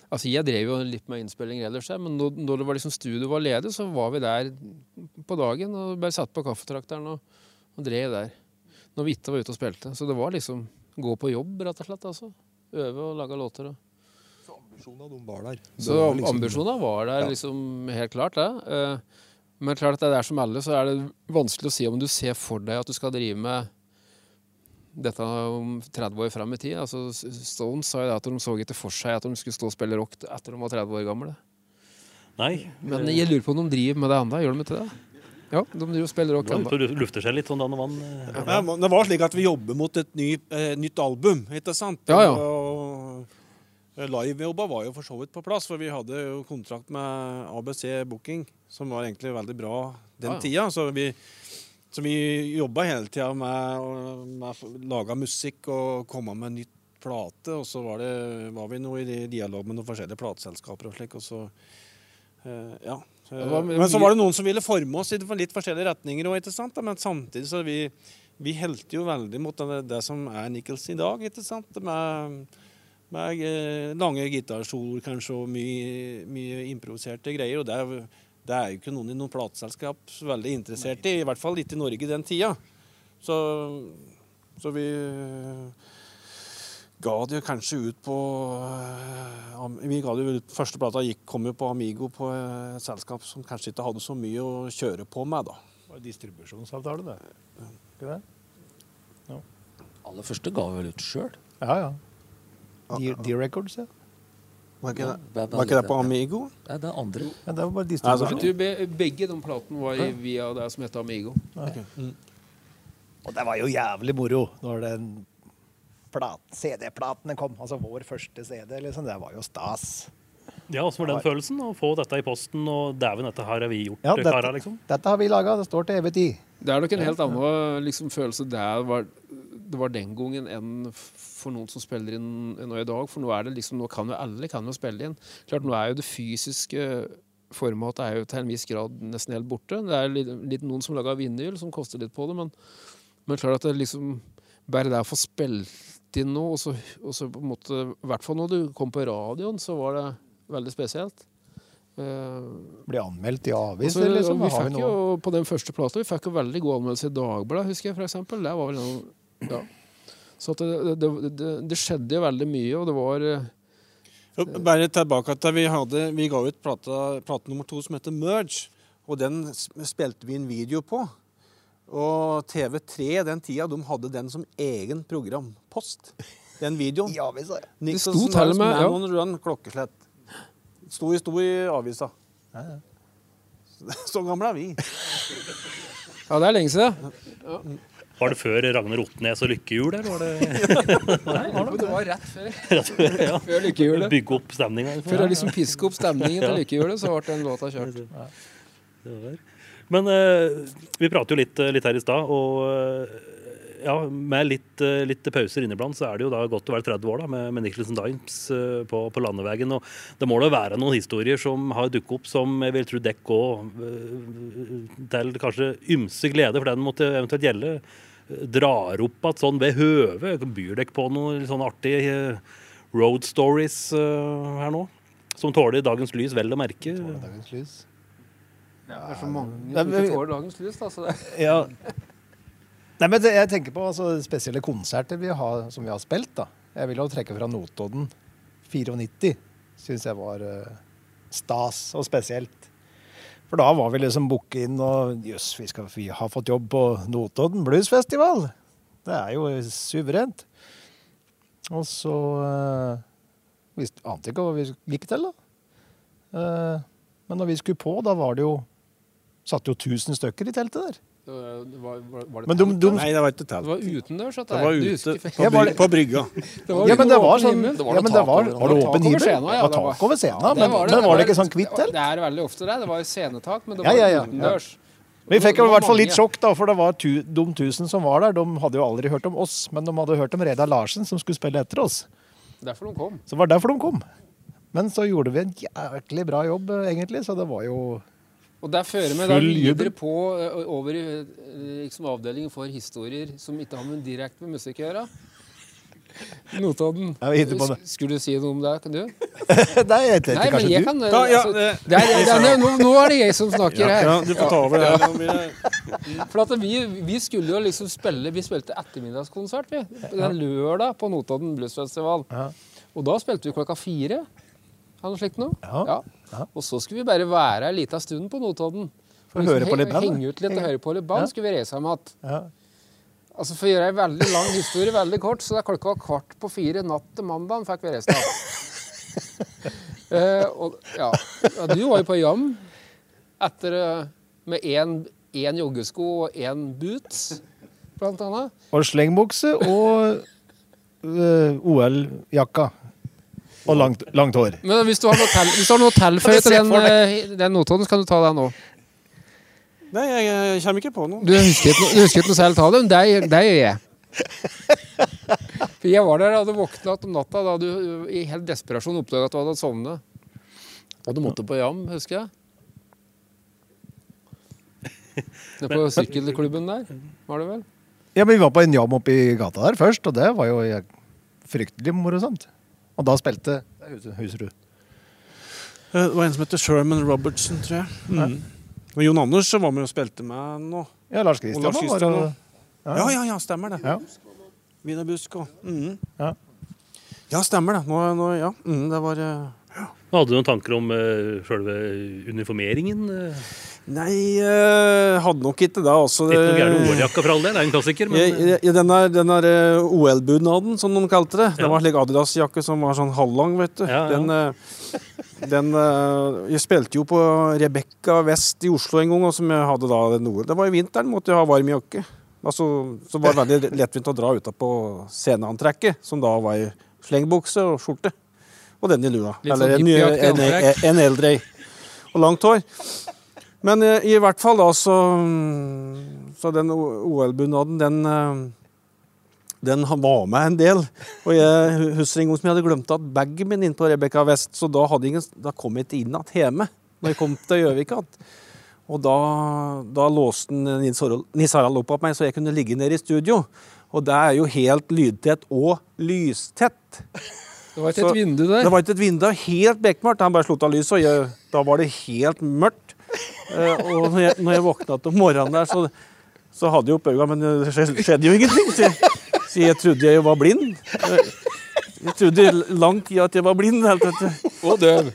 Altså Jeg drev jo litt med innspillinger ellers, men når, det var liksom studio var ledig, så var vi der på dagen og bare satt på kaffetrakteren og, og drev der. Når vi ikke var ute og spilte. Så det var liksom gå på jobb, rett og slett. altså. Øve og lage låter. Og. Så ambisjonene de var der. Det Så liksom- ambisjonene var der liksom helt klart, det. Eh, Men klart at det er som alle, så er det vanskelig å si om du ser for deg at du skal drive med dette om 30 år frem i tid. Altså, Stones sa jo det at de så ikke for seg at de skulle stå og spille rock etter de var 30 år gamle. Nei. Men jeg lurer på om de driver med det ennå. Gjør de ikke det? Ja, de driver og spiller rock ennå. lufter seg litt sånn da når vann. eh. Ja, men det var slik at vi jobber mot et ny, eh, nytt album, ikke sant? Ja, ja. Og eh, Livejobba var jo for så vidt på plass, for vi hadde jo kontrakt med ABC Booking, som var egentlig veldig bra den Ja, ja. tida. Så vi, så vi jobba hele tida med å med å lage musikk og komme med nytt plate, og så var, det, var vi noe i dialog med noen forskjellige plateselskaper og slik, og så eh, Ja. Men så var det noen som ville forme oss i litt forskjellige retninger òg? Men samtidig så vi vi helte jo veldig mot det, det som er Nichols i dag, ikke sant? Med, med eh, lange gitarsoloer kanskje og mye, mye improviserte greier. Og det er, det er jo ikke noen i noen plateselskap veldig interessert i, i hvert fall ikke i Norge den tida. Så, så vi eh, ga det jo kanskje ut på eh, Vi ga det jo ut, Første plata gikk, kom jo på Amigo på eh, et selskap som kanskje ikke hadde så mye å kjøre på med, da. Det var distribusjonsavtale, det. Ikke det? Aller første ga vi vel ut sjøl. Ja, ja. D- D-Records, ja. Var ikke, det, var ikke det på Amigo? Nei, det er andre. ja. Det var bare Altså, distribusjon. Du, be, begge de platene var i, via det som heter Amigo. Og det var jo jævlig moro når den CD-platene kom. Altså vår første CD, liksom. Det var jo stas. Ja, åssen var den følelsen? Å få dette i posten, og dæven, dette her har vi gjort, Ja, dette- kara, liksom? Dette har vi laga. Det står til evig tid. Det er nok en helt annen liksom, følelse der var, det var den gangen enn for noen som spiller inn nå i dag. For nå er det liksom, nå kan jo alle kan jo spille inn. Klart, nå er jo det fysiske formatet er jo til en viss grad nesten helt borte. Det er litt, litt noen som lager vinyl, som koster litt på det, men, men klart at det liksom bare det å få spilt inn noe, og så, og så på en måte I hvert fall når du kom på radioen, så var det veldig spesielt. Uh, Blir anmeldt i avis? så- aviser, liksom. vi fikk jo på den første plata vi fikk jo veldig god anmeldelse i Dagbladet, husker jeg for eksempel. Det var vel noe, ja. Så at det, det, det, det skjedde jo veldig mye, og det var eh, Jo, Bare tilbake til vi hadde Vi ga ut plate, plate nummer to som heter Merge. Og den spilte vi en video på. Og TV3 den tida de hadde den som egen programpost. Den videoen. Ja. Det sto Nicholson til og Dance med, ja. on Run klokkeslett. Sto, i- sto i avisa. Ja, ja. Så gamle er vi. Ja, det er lenge siden. Var det før Ragnar Otnes og Lykkehjul, eller var det Det var rett før. ja. Før lykkehjulet. bygge opp stemninga? Før å liksom piske opp stemningen til lykkehjulet, så ble den låta kjørt. Men eh, vi prater jo litt, litt her i stad, og eh, ja, med litt, eh, litt pauser inniblant, så er det jo da godt å være 30 år da, med, med Nicholson Dimes eh, på, på landeveien. Og det må da være noen historier som har dukket opp som jeg vil tro dekk òg, til kanskje ymse glede for den måtte eventuelt gjelde, eh, drar opp at sånn ved høve. Byr dere på noen sånne artige eh, road stories uh, her nå? Som tåler dagens lys, vel å merke. Dagens lys. Det er så mange som ikke tåler dagens lys, da. Så det. Ja. Nei, men det, jeg tenker på altså, spesielle konserter vi har, som vi har spilt. da. Jeg vil jo trekke fra Notodden 94. Syns jeg var uh, stas og spesielt. For da var vi liksom booket inn og Jøss, vi, vi har fått jobb på Notodden Bluesfestival! Det er jo suverent. Og så uh, Vi ante ikke hva vi gikk til, da. Uh, men når vi skulle på, da var det jo Satt jo 1000 stykker i teltet der. Det var, var, var det Men de, de. Nei, det var ikke Det var utendørs, Det var ute på, bry- på brygga. Ja, liksom men det var sånn. Det var ja, men det var, var det åpen himmel? ja, Det var tak over scenen, Ja, men, men var det ikke sånn hvitt telt? Det er veldig ofte det. Det var scenetak, men det var ja, ja, utendørs. Vi fikk jo i hvert fall litt sjokk, da, for det var tu, de tusen som var der. De hadde jo aldri hørt om oss, men de hadde hørt om Reidar Larsen, som skulle spille etter oss. Derfor de kom. Så det var derfor de kom. Men så gjorde vi en jæklig bra jobb, eh, egentlig, så det var jo Og der fører vi da videre på over i liksom avdelingen for historier som ikke har med direkte med musikk å gjøre. Notodden. Skulle du si noe om det? Kan du? Nei, jeg tenkte Nei, kanskje jeg du. kan ø, Ja, ja, altså, det- det er, det er, nå, nå er det jeg som snakker her. Ja, du får ta over det. For at vi, vi skulle jo liksom spille Vi spilte ettermiddagskonsert vi, den lørdag på Notodden Bluesfestival. Og da spilte vi klokka fire. Har noe slikt noe? Ja. Ja. Og så skulle vi bare være ei lita stund på Notodden. For å høre på litt band. Henge ut litt og høre på litt band. Ja. Skulle vi reise hjem igjen. Ja. Altså For å gjøre ei veldig lang historie veldig kort, så det er klokka var kvart på fire natt til mandagen fikk vi reist igjen. uh, og, ja. ja, du var jo på jam etter uh, med én joggesko og én boots, blant annet. Og slengbukse og øh, OL-jakka. Og langt, langt hår. Men hvis du har noe til, hvis du har noe tilføye til den, eh, den Notodden, så kan du ta den nå. Nei, jeg, kommer ikke på noe. Du husker ikke, du husker ikke noe selv av det, men det, det gjør jeg. For jeg var der, og hadde våkna om natta da du i helt desperasjon oppdaga at du hadde sovnet. Og du måtte på jam, husker jeg. Nede på sykkelklubben der, var det vel? Ja, men Vi var på en jam oppe i gata der først, og det var jo fryktelig morsomt. Og da spilte Husrud. Eh, Det var en som heter Sherman Robertson, tror jeg. Mm. Og Jon Anders var med og spilte med nå. Ja, Lars Kristian var Christian og- også. Ja, ja, ja, stemmer det. Ja. Vidar Busk og mm. Ja. Ja, stemmer det. Nå, nå, ja. Mm, det var eh, Hadde du noen tanker om uh, sjølve uniformeringen? eh? Nei, uh, hadde nok ikke det. Altså, Ikke noe gærent OL-jakka for all del, det er en klassiker. Men i, i den der, den der eh, OL-bunaden, som de kalte det. Det var slik Adidas-jakke som var sånn halvlang, vet du. Ja, ja. Den, uh, den uh, Jeg spilte jo på Rebekka Vest i Oslo en gang, og som jeg hadde da den OL. Det var i vinteren, måtte jeg ha varm jakke. Altså, så var det veldig lettvint å dra utapå sceneantrekket, som da var i slengbukse og skjorte. Og den i lua. Eller sånn en, en, en, en eldre. Og langt hår. Men eh, i hvert fall da så Så den OL-bunaden, den eh, den var med en del. Og jeg husker en gang som jeg hadde glemt at bagen min inn på Rebekka Vest, så da, hadde ingen, da kom jeg ikke inn igjen hjemme når jeg kom til Gjøvik igjen. Og da, da låste Nils Harald, opp av meg, så jeg kunne ligge nede i studio. Og det er jo helt lydtett og lystett. Det var ikke Så- et vindu der. Det var ikke et vindu, helt bekmørkt. Han bare slutta av lyset, og jeg, da var det helt mørkt. Eh, og når jeg, når jeg våkna om morgenen der, så, så hadde jeg opp øynene, men det skjedde, jo ingenting. Så jeg, så jeg trodde jeg var blind. Jeg trodde lang tid at jeg var blind. Og døv.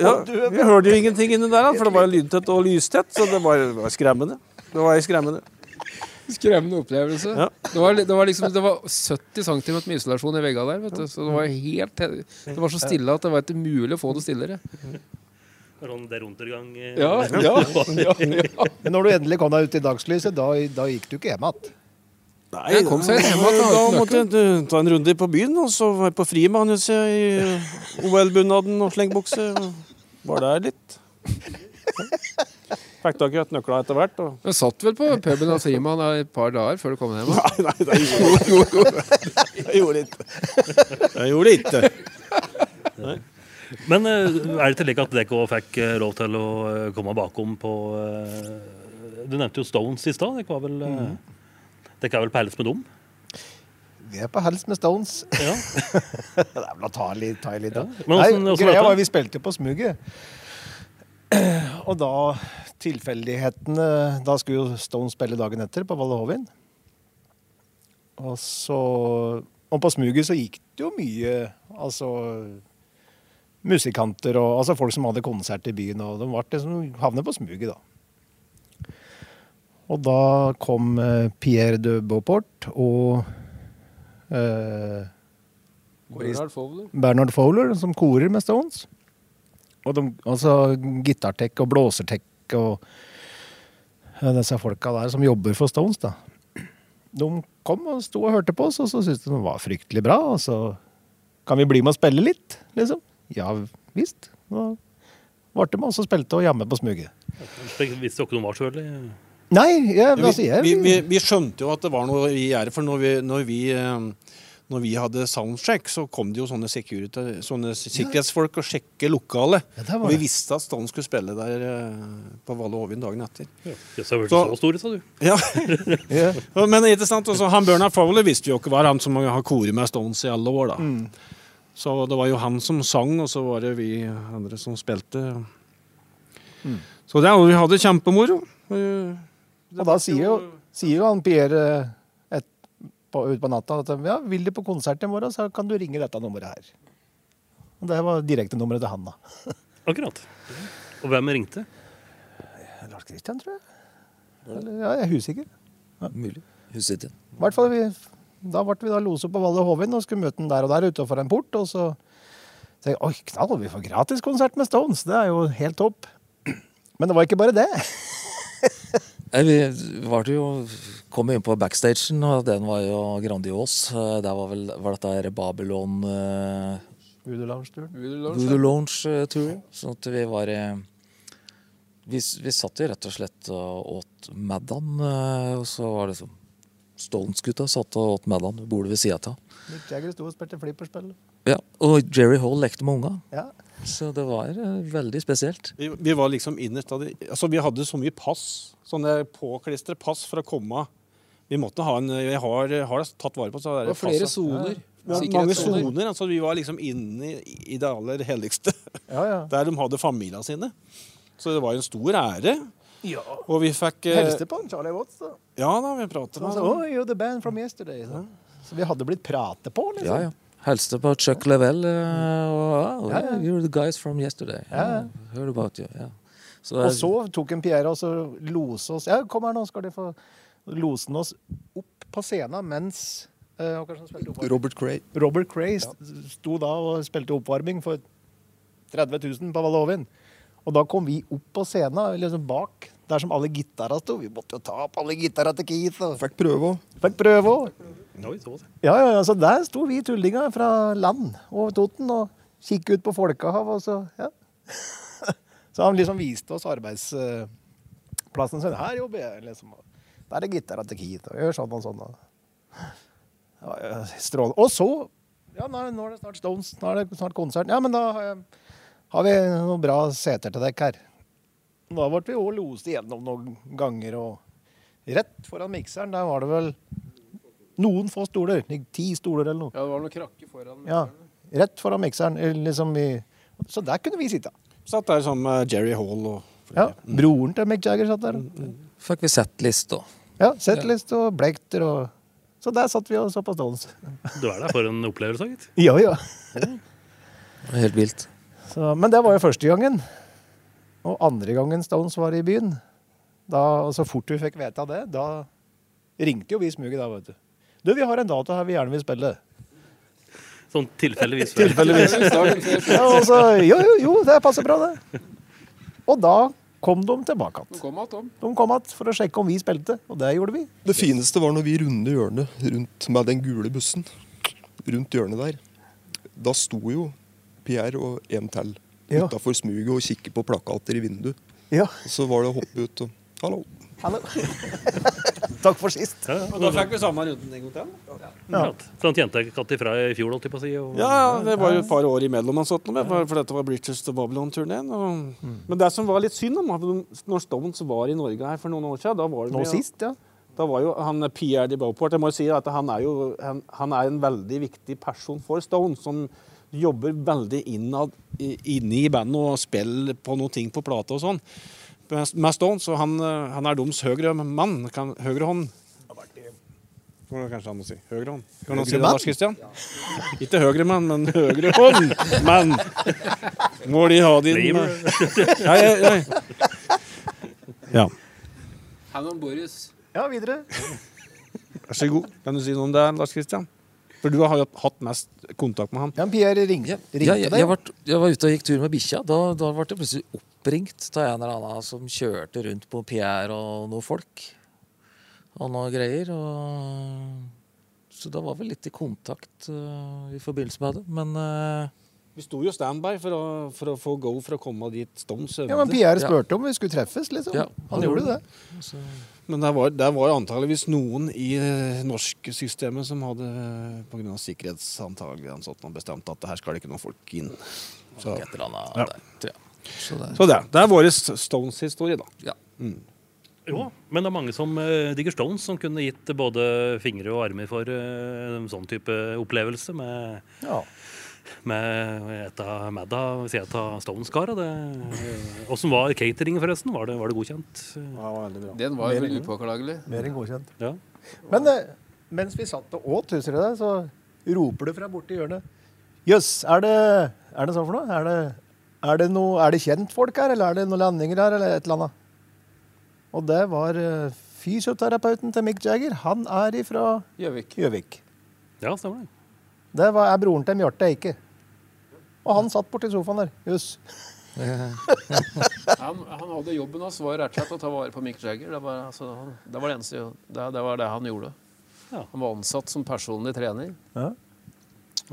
Ja, jeg hørte jo ingenting inni der, for det var lydtett og lystett, så det var, det var skremmende. Det var skremmende. Skremmende opplevelse. Ja. Det, var, det, var liksom, det var 70 cm med isolasjon i veggene der. Vet du. Så det var helt Det var så stille at det var ikke mulig å få det stillere. Det er undergang eh, Ja, ja, ja, ja. Men når du endelig kom deg ut i dagslyset, da, da gikk du ikke hjem igjen. Nei, Jeg kom seg hjem igjen, Da måtte jeg eh, ta en runde på byen, og så var jeg på jeg, i OL-bunaden og slengbukse. Var der litt. Fikk tak i et etter hvert. Og... Men satt vel på puben av Frimann et par dager før du kom hjem? Nei, nei, det gjorde jeg gjorde ikke. Jeg gjorde ikke. Men eh, er det til like at dere fikk eh, lov til å eh, komme bakom på Du nevnte jo Stones i stad. Dere var vel mm. Dere er vel på hels med dem? Vi er på hels med Stones. Ja. det er vel å ta litt, ta i litt da. Men Nei, greia var at? Vi spilte på smuget. Og da tilfeldighetene Da skulle jo Stones spille dagen etter på Valle Hovin. Og så Og på smuget så gikk det jo mye Altså musikanter og altså folk som hadde konsert i byen, og de ble liksom havnet på smuget, da. Og da kom eh, Pierre de Beauport og eh, Bernard Fowler. Bernard Fowler, som korer med Stones. Og de, altså gitartek og blåsertek og disse folka der som jobber for Stones, da. De kom og sto og hørte på oss, og så syntes de det var fryktelig bra. Og så kan vi bli med og spille litt, liksom. Ja visst. Da ble de med oss og spilte og jammet på smuget. Visste dere noe om hva sjøl? Nei, jeg, altså, jeg Vi, vi, vi skjønte jo at det var noe i gjære, for når vi, når vi eh, når vi hadde soundcheck, så kom det jo sånne, security, sånne sikkerhetsfolk og sjekke lokalet. Ja, og vi visste at Stone skulle spille der eh, på Valle Hovin dagen etter. Jøss, jeg Så- så store, sa du. Ja, Ja. Men ikke sant, også, han Bernard Fowler visste jo ikke var han som har koret med Stones i alle år. da. Mm. Så det var jo han som sang, og så var det vi andre som spilte. Mm. Så det, vi hadde kjempemoro. Eh, Og da sier jo, sier jo han Pierre et, på, ut på natta at ja, vil du på konsert i morgen, så kan du ringe dette nummeret her. Og det var direktenummeret til han, da. Akkurat. Og hvem ringte? Lars Kristian, tror jeg. Eller, ja, jeg er usikker. Mulig. Huset. I hvert fall, vi, da ble vi da loset på Valle Hovin og skulle møte den der og der utenfor en port. Og så tenkte jeg oi, knall, vi får gratis konsert med Stones. Det er jo helt topp. Men det var ikke bare det. Nei, vi var jo, kom inn på backstagen, og den var jo grandios. Eh, Der var vel var dette her Babylon uh, Voodoo Lounge-turen. Voodoo Lounge-tur. Sånn at vi var i... vi, vi satt jo rett og slett og åt Maddan, eh, og så var det sånn Stones-gutta satt og åt Maddan ved bordet ved sida av. Mick Jagger sto og spilte flipperspill. Ja, og Jerry Hall lekte med unga. Ja. Så det var eh, veldig spesielt. Vi, vi var liksom innerst av det. Altså, vi hadde så mye pass. Sånne påklistre pass for å komme. Vi måtte ha en Vi har, har tatt vare på så Det var flere soner. Ja, mange soner. Altså, vi var liksom inne i, i det aller helligste. Ja, ja. Der de hadde familiene sine. Så det var en stor ære. ja. Og vi fikk eh, Helste på han, Charlie Watts, da. Ja da, vi pratet Så med han Så, oh, you're the band from yesterday. Så, så vi hadde blitt pratet på, liksom. Ja, ja. Helste på Chuck Level. eh, og, ah, Ja, ja. You're the guys from yesterday. Ja, ja. Heard about you. Yeah. Så, Og så tok en Pierre og så lose oss Ja, kom her nå, skal de få losen oss opp på scenen mens eh, oppvarming? Robert Cray. Robert Cray ja. sto da og spilte oppvarming for 30 000 på Valovin. Og da kom vi opp på scenen, liksom bak, der som alle gitara sto. Vi måtte jo ta opp alle gitara til Keith. Og Fikk prøve òg. fikk prøve òg. Ja, ja, ja, så der sto vi tullinger fra land og Toten og kikket ut på Folkehav, og så Ja. Så han liksom viste oss arbeidsplassen sin. Her jobber jeg, liksom. Der er gitara til Keith, og gjør sånn og sånn. Og, ja, strålende. Og så Ja, nå er det snart Stones. Nå er det snart konsert. Ja, men da har, jeg, har vi noen bra seter til dekk her. Da ble vi òg lost igjennom noen ganger, og rett foran mikseren, der var det vel noen få stoler. Ti stoler eller noe. Ja, det var noen krakker foran. Ja, rett foran mikseren. eh, Liksom i, så der kunne vi sitte. Satt der sammen med Jerry Hall og Ja, Broren til Mick Jagger satt der. fikk vi settlist, da. Ja, Setlist og Blekter og Så der satt vi og så på Stones. Du er der for en opplevelse, gitt. Ja, ja. Helt vilt. Så, men det var jo første gangen. Og andre gangen Stones var i byen, da, og så fort vi fikk vite det, da ringte jo vi smuget da, vet du. Du, vi har en dato her vi gjerne vil spille. Sånn tilfeldigvis. Tilfeldigvis. Ja, altså, jo, jo, jo, det passer bra, det. Og da kom de tilbake igjen. kom at. De kom igjen for å sjekke om vi spilte, og det gjorde vi. Det fineste var når vi rundet hjørnet rundt med den gule bussen. Rundt hjørnet der. Da sto jo Pierre og en til Ja. utafor smuget og kikket på plakater i vinduet. Ja. Og så var det å hoppe ut og Hallo. Hallo. Takk for sist. Ja, ja. Og da fikk vi samme runden en gang til. Ja. Så han tjente katt ifra i fjor, holdt jeg på å si. Og, Ja, ja, det var jo et par år imellom, han satt med, for, dette var Bridges to Babylon-turneen. og- Men det som var litt synd, når Stones var i Norge her for noen år siden da var det Nå sist, ja. Da var jo han Pierre de Beauport Jeg må jo si at han er jo han, han er en veldig viktig person for Stones, som jobber veldig innad inni inne i bandet og spiller på noen ting på plate og sånn. Med så Stones, og han, eh, han er deres høyre mann. Kan, høyre hånd. Kanskje han å si. Høyre hånd. Kan han si det. Lars Kristian? Ikke høyre mann, men høyre hånd! Mann! Må de ha din. Nei, nei, nei. Ja. Hannon Boris. Ja, videre. Vær så god. Kan du si noe om det, Lars Kristian? For du har jo hatt mest kontakt med han. Ja, Pierre ringte, Ja, ringte ja, jeg, jeg, var, jeg var ute og gikk tur med bikkja. Da, da ble det plutselig oppringt av en eller annen som kjørte rundt på Pierre og noen folk. Og noe greier. Og... Så da var vi litt i kontakt uh, i forbindelse med det. Men uh, Vi sto jo standby for å, for å få go for å komme dit Stones øvde. Ja, men Pierre Ja. spurte om vi skulle treffes, liksom. Ja, han, han gjorde det. det. så, Men der var, der var antageligvis noen i det norske systemet som hadde pga. sikkerhetsantagelig ansatt og bestemt at det her skal det ikke noen folk inn. Så, et eller annet Ja. der, tror jeg. Så det, så det, det er vår Stones-historie, da. ja. Jo, men det er mange som uh, digger Stones, som kunne gitt både fingre og armer for uh, en sånn type opplevelse med, Ja. med et av Madda ved siden av Stones-kara. Åssen var cateringen, forresten? Var det, var det godkjent? Ja, veldig bra. Den var Mer veldig upåklagelig. Mer enn godkjent. Ja. Men eh, mens vi satt og åt, husker du det, så roper det fra borti hjørnet. Jøss, er det Er det sånn for noe? Er det, er det, noe, er det kjentfolk her, eller er det noen landinger her, eller et eller annet? Og det var eh, fysioterapeuten til Mick Jagger. Han er ifra Gjøvik. Gjøvik. ja, stemmer det. Det var, er broren til Mjarte Eike. Og han satt borti sofaen der. Jøss. Han, han hadde jobben hans var rett og slett å ta vare på Mick Jagger. Det var, altså, han, det, var det, eneste, det, det var det han gjorde. Ja. Han var ansatt som personlig trener. Ja.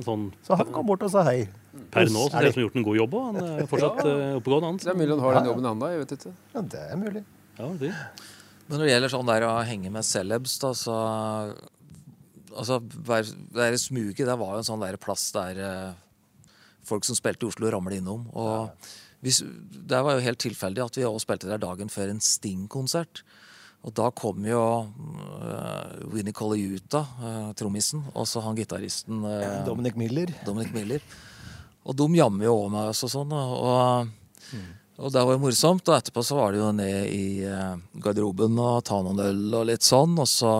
Sånn, Så han kom bort og sa hei. Per nå så Er ser det ut som har gjort en god jobb òg. Han er fortsatt Ja. eh, oppegående, han. Det er mulig han har den jobben ennå. Jeg vet ikke. Ja, det er mulig. Ja, det. Men når det gjelder sånn der å henge med celebs, da, så Altså, det der smuget, det var jo en sånn der plass der eh, folk som spilte i Oslo, ramlet innom. Og hvis, det var jo helt tilfeldig at vi også spilte der dagen før en Sting-konsert. Og da kom jo uh, Winnie Colaiuta, uh, trommisen, og så han gitaristen uh, Dominic Miller. Dominic Miller. Og de jammer jo over meg og sånn. Og, og, og det var jo morsomt. Og etterpå så var det jo ned i eh, garderoben og ta noen øl og litt sånn. Og så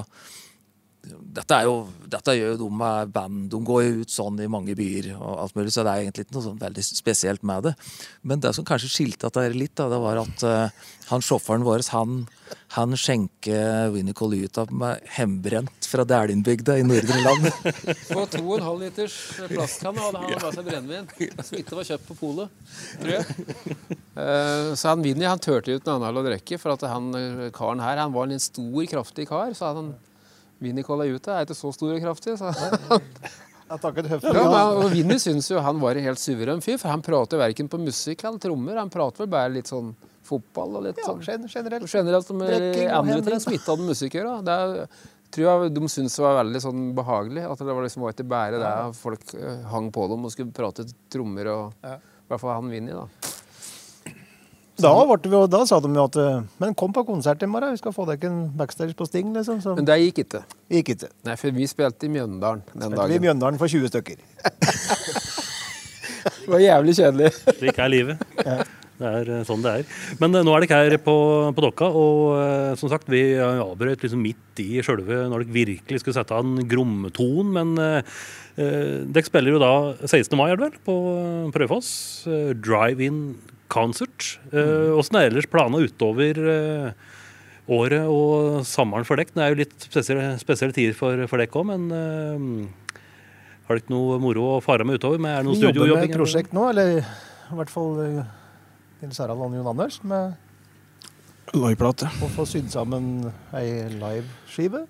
dette, er jo, dette gjør jo de med band. De går jo ut sånn i mange byer, og alt mulig, så det er egentlig ikke noe sånn veldig spesielt med det. Men det som kanskje skilte dette er litt, da, det var at uh, han sjåføren vår han, han skjenker Winnie av med hjemmebrent fra Dælinbygda i Nordre Land. På 2,5 liters plastkanne hadde han med seg brennevin som ikke var kjøpt på polet, tror jeg. Uh, Så han Vinni han turte ut noe annet å drikke, for at han eh, karen her han var en stor, kraftig kar. Så han Vinni Colaiuta er ikke så stor og kraftig. Så. Jeg takket høflig. Ja, men, og Vinni syns jo han var en helt suveren fyr, for han prater verken på musikk eller trommer. Han prater vel bare litt sånn fotball og litt ja, sånn generelt. generelt med Drekking, andre ting som ikke hadde musikk å gjøre. Det er, tror jeg de syntes det var veldig sånn behagelig. At det var liksom var ikke bare det folk eh, hang på dem og skulle prate trommer og. I hvert fall han Vinni, da. Da, ble vi, da sa de jo at eh, Men kom på konsert i morgen, vi skal få deg en backstage på Sting, liksom. Så Men det gikk ikke. gikk ikke. Nei, for vi spilte i Mjøndalen den Spilte vi i. Mjøndalen for 20 stykker. Det var jævlig kjedelig. Slik er livet. Det er eh, sånn det er. Men eh, nå er dere her på, på Dokka, og som sagt, vi avbrøt liksom midt i sjølve når dere virkelig skulle sette av en grommeton. Men eh, eh, dere spiller jo da 16. mai, er det vel, på Prøyfoss. Eh, Drive-in concert. Eh, Åssen er ellers planene utover eh, året og sommeren for dere? Det er jo litt spesielle, spesielle tider for, for dere òg, men eh, har dere noe moro å fare med utover? Men er det noe Vi jobber med et prosjekt nå, eller i hvert fall Nils Harald og Jon Anders, med Liveplate. å få sydd sammen ei liveskive.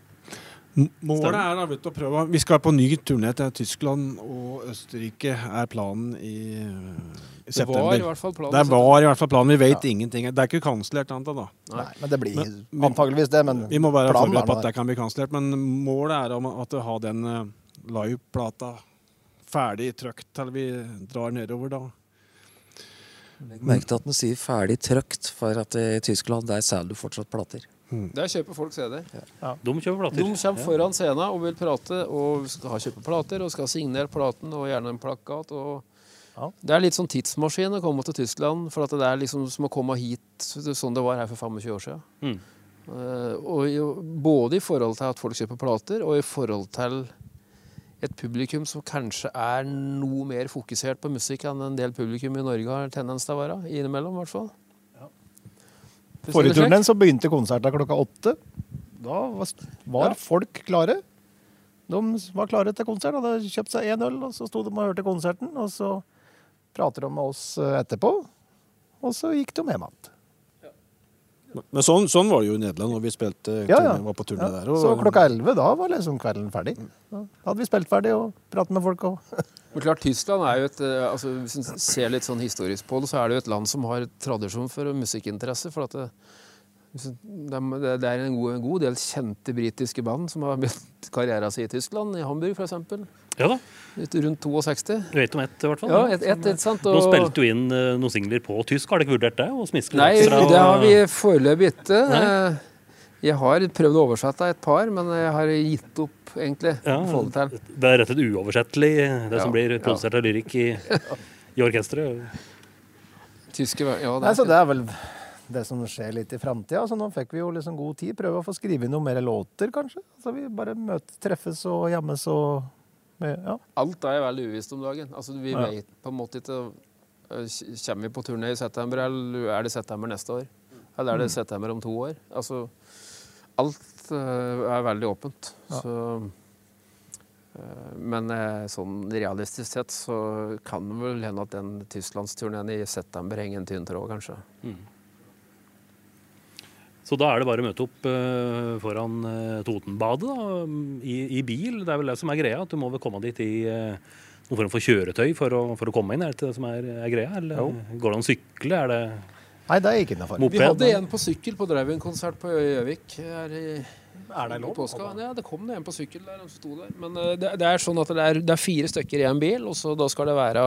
Målet er da, vet du, å prøve Vi skal på ny turné til Tyskland og Østerrike, er planen i, eh, Det var i september. hvert fall planen. Det var i hvert fall planen. Vi vet ingenting. Det er ikke kansellert ennå, da. Nei. Nei, men det blir Men- antageligvis det, men Vi må være forberedt er på at det kan bli kansellert. Men målet er om at å ha den eh, liveplata ferdig trykt til vi drar nedover da. Legg merke til at den sier 'ferdig trøkt', for at i Tyskland der selger du fortsatt plater. Der kjøper folk CD. De kjøper plater. De kommer foran scenen og vil prate, og skal ha kjøpe plater, og skal ha signert platen, og gjerne en plakat. og Ja. Det er litt sånn tidsmaskin å komme til Tyskland, for at det er liksom som å komme hit sånn det var her for 25 år siden. Mm. Eh, og jo, både i forhold til at folk kjøper plater, og i forhold til et publikum som kanskje er noe mer fokusert på musikk enn en del publikum i Norge har tendens til å være. Innimellom, i hvert fall. Forrige turen så begynte konserten klokka åtte. Da var, var Ja. folk klare. De var klare til konsert, hadde kjøpt seg én øl, og så sto de og hørte konserten. Og så prater de med oss eh, etterpå, og så gikk de hjem igjen. Men sånn, sånn var det jo i Nederland når vi spilte Ja, ja. var på turné Ja. der. og- Så klokka elleve, da var liksom kvelden ferdig. Da hadde vi spilt ferdig og pratet med folk. Og Men klart, Tyskland er jo et eh, altså, Hvis en ser litt sånn historisk på det, så er det jo et land som har tradisjon for musikkinteresse. For at det, det, det er en god, en god del kjente britiske band som har begynt karrieren sin i Tyskland, i Hamburg f.eks. Ja da, Rundt 62. Du vet om ett i hvert fall. Ja, et, et, et, sant? og... Nå spilte du inn eh, noen singler på tysk. Har dere vurdert det? Og Nei, det har vi foreløpig ikke. Nei. Eh, Jeg har prøvd å oversette et par, men jeg har gitt opp, egentlig. Ja, det til. Det er rett og slett uoversettelig, det som blir blir ja. produsert av lyrikk i, i orkesteret. Tyske, ja, Nei, det så er det er vel det som skjer litt i framtida. Altså, nå fikk vi jo liksom god tid. Prøve å få skrive inn noen mer låter, kanskje. Så vi bare møtes, treffes og jammes og med, ja. Alt er veldig uvisst om dagen. Altså, vi Ja. vet på en måte ikke øh, Kommer vi på turné i september, eller er det september neste år? Eller er det september om to år? Altså, alt øh, er veldig åpent. Ja. Så, øh, men øh, sånn realistisk sett så kan det vel hende at den tysklandsturneen i september henger en tynn tråd, kanskje. Så da er det bare å møte opp eh, foran eh, Totenbadet da, i, i bil. Det er vel det som er greia, at du må vel komme dit i eh, noen form for kjøretøy for å, for å komme inn. Er det det som er, er greia? Eller Jo. går det an å sykle? Er det Nei, det er ikke innafor. Vi hadde en på sykkel på drive-in-konsert på Gjøvik. her Er det lov? Ja, det kom en på sykkel der. Han sto der. Men eh, det, det er sånn at det er, det er fire stykker i en bil, og så da skal det være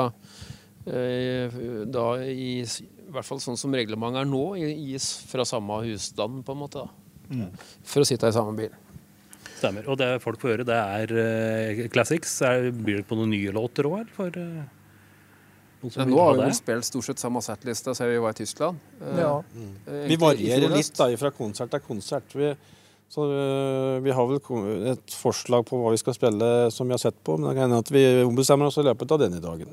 eh, da i, i hvert fall sånn som reglementet er nå, gis fra samme husstand, på en måte. da. For å sitte i samme bil. Stemmer. Og det folk får høre, det er uh, classics. Er, blir det på noen nye låter òg, eller? For vil nå har vi vel spilt stort sett samme settliste siden vi var i Tyskland. Eh, Ja. Mm. Vi varierer litt da, fra konsert til konsert. Vi, så, øh, vi har vel et forslag på hva vi skal spille som vi har sett på, men det kan hende at vi ombestemmer oss i løpet av denne dagen.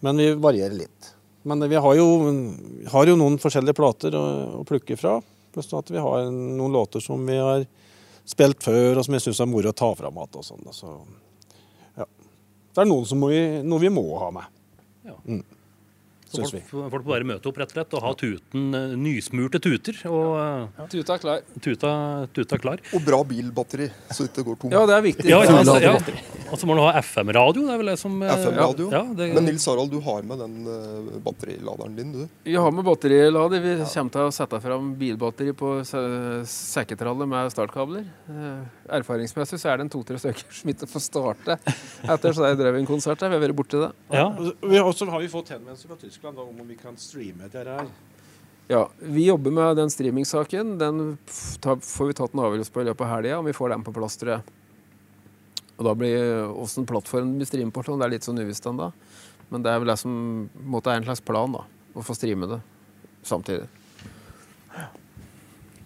Men vi varierer litt. Men vi har jo, har jo noen forskjellige plater å, å plukke fra. Pluss at vi har noen låter som vi har spilt før, og som jeg syns er moro å ta fram igjen. og sånn, Så, ja. Det er noen som må vi, noe vi må ha med. Ja. Mm. Så folk, folk må bare møte opp rett og slett og ha tuten, eh, nysmurte tuter. Og ja. Tuta er klar. tuta, tuta klar. Og bra bilbatteri, så ikke det går tomt. Ja, det er viktig. Ja, altså, ja. Og så må du ha FM-radio. Det er vel det som eh, FM-radio. Ja, det, Men Nils Harald, du har med den eh, batteriladeren din, du. Vi har med batterilader. Vi kommer til å sette fram bilbatteri på se- sekketrallet med startkabler. Eh, Erfaringsmessig så er det en to-tre stykker som ikke får starte etter så jeg drev en konsert der. Vi har vært borti det. ja. Og så- har, vi fått henvendelse fra Tyskland om om vi kan streame dette her. Ja, Vi jobber med den streamingsaken. Den får vi tatt en avgjørelse på i løpet av helga, om vi får den på plass, tror jeg. Og da blir åssen plattform blir streamet på, sånn, det er litt sånn uvisst ennå. Men det er vel det som måte, er en slags plan, da. Å få streame det samtidig.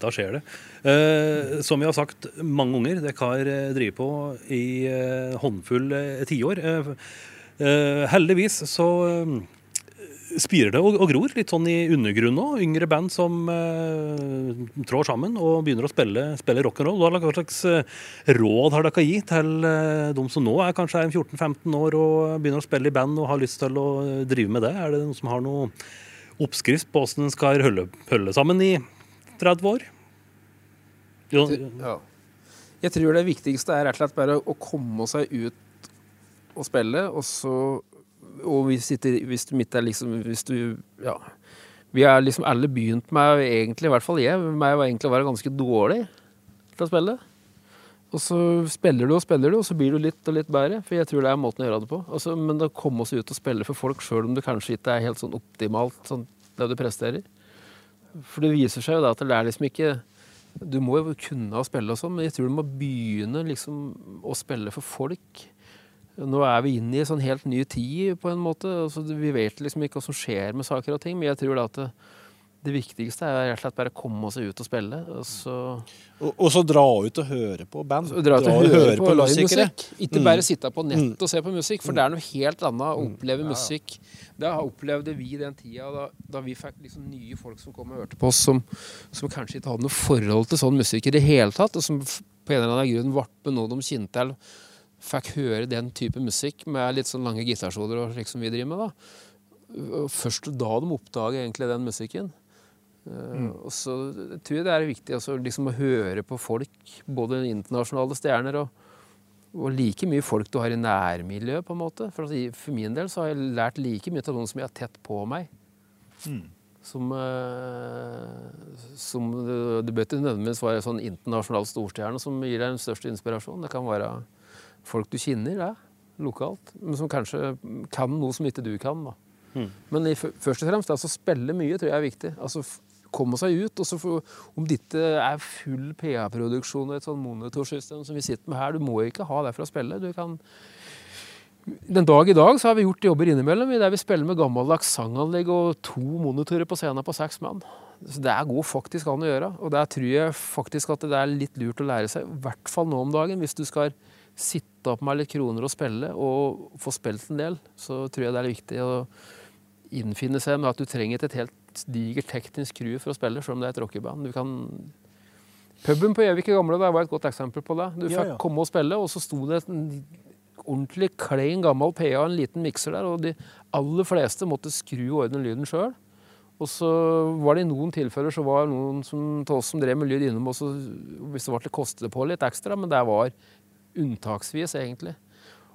Da skjer det. Eh, som vi har sagt mange ganger, dere har eh, drevet på i eh, håndfull eh, tiår. Eh, eh, heldigvis så spirer det og, og gror litt sånn i undergrunnen òg. Yngre band som eh, trår sammen og begynner å spille, spille rock'n'roll. Hva slags eh, råd har dere gi til eh, de som nå er kanskje er 14-15 år og begynner å spille i band og har lyst til å eh, drive med det? Er det noen som har noen oppskrift på hvordan en skal holde, holde sammen i 30 år? Jo, Ja. Jeg tror det viktigste er rett og slett bare å komme seg ut og spille, og så Og vi sitter, hvis du midt er liksom Hvis du Ja. Vi er liksom alle begynt med, egentlig, i hvert fall jeg, med å være ganske dårlig til å spille. Og så spiller du og spiller du, og så blir du litt og litt bedre. For jeg tror det er måten å gjøre det på. Altså, men å komme oss ut og spille for folk, sjøl om det kanskje ikke er helt sånn optimalt sånn, det du presterer. For det viser seg jo da at det er liksom ikke Du må jo kunne å spille og sånn, men jeg tror du må begynne liksom å spille for folk. Nå er vi inne i en sånn helt ny tid, på en måte. Altså, vi vet liksom ikke hva som skjer med saker og ting, men jeg tror da at det, det viktigste er rett og slett bare å komme seg ut og spille. Og så Og, og så dra ut og høre på band. dra ut og og høre på på livemusikk. Ikke Mm. bare sitte på nett og se på musikk, for det er noe helt annet å oppleve musikk. Det opplevde vi den tida da, da vi fikk liksom nye folk som kom og hørte på oss, som, som kanskje ikke hadde noe forhold til sånn musikk i det hele tatt, og som på en eller annen grunn ble noe de kjente til. Fikk høre den type musikk med litt sånn lange gitarsoler og slik som vi driver med. da. Først da de oppdager egentlig den musikken. Mm. og så tror jeg det er viktig altså, liksom å høre på folk, både internasjonale stjerner og, og like mye folk du har i nærmiljøet, på en måte. For, altså, for min del så har jeg lært like mye av noen som jeg har tett på meg. Som, eh, som det, det bør ikke nødvendigvis være sånn internasjonal storstjerne som gir deg den største inspirasjonen. Det kan være folk du kjenner da, lokalt, men som kanskje kan noe som ikke du kan. da. Men i, først og fremst, altså spille mye tror jeg er viktig. Altså komme seg ut. og så for, Om dette er full PA-produksjon og et sånn monitorsystem som vi sitter med her, du må ikke ha det for å spille. Du kan... Den dag i dag så har vi gjort jobber innimellom i der vi spiller med gammeldags sanganlegg og to monitorer på scenen på seks mann. Så Det går faktisk an å gjøre. Og der tror jeg faktisk at det er litt lurt å lære seg, i hvert fall nå om dagen, hvis du skal sitte opp med litt kroner og spille, og få spilt en del, så tror jeg det er viktig å innfinne seg med at du trenger ikke et helt digert teknisk crew for å spille, selv om det er et rockeband. Du kan... Puben på Gjøvik i gamle dager var et godt eksempel på det. Du Ja, fikk ja. komme og spille, og så sto det en ordentlig klein gammel PA og en liten mikser der, og de aller fleste måtte skru og ordne lyden sjøl. Og så var det i noen tilfeller så var det noen som, til oss som drev med lyd innom også, hvis det var til kostet det på litt ekstra, men det var unntaksvis, egentlig.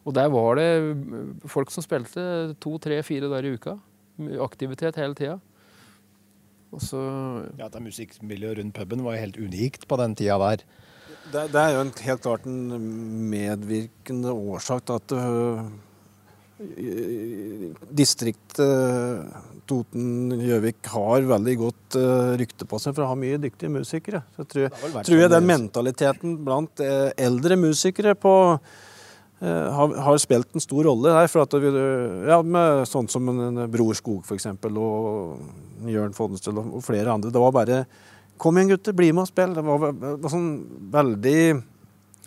Og der var det folk som spilte to, tre, fire dager i uka. Aktivitet hele tida. Og så Ja, at Musikkmiljøet rundt puben var helt unikt på den tida der. Det, det er jo en, helt klart en medvirkende årsak til at distriktet Toten-Gjøvik har veldig godt øh, rykte på seg for å ha mye dyktige musikere. Så jeg tror, tror jeg sånn den mentaliteten blant eh, eldre musikere på eh, har, har spilt en stor rolle der. For at vi, ja, med sånn som en, en Bror Skog for eksempel, og Jørn Fodnestøl og flere andre. Det var bare Kom igjen, gutter, bli med og spill. Det var, var sånn veldig,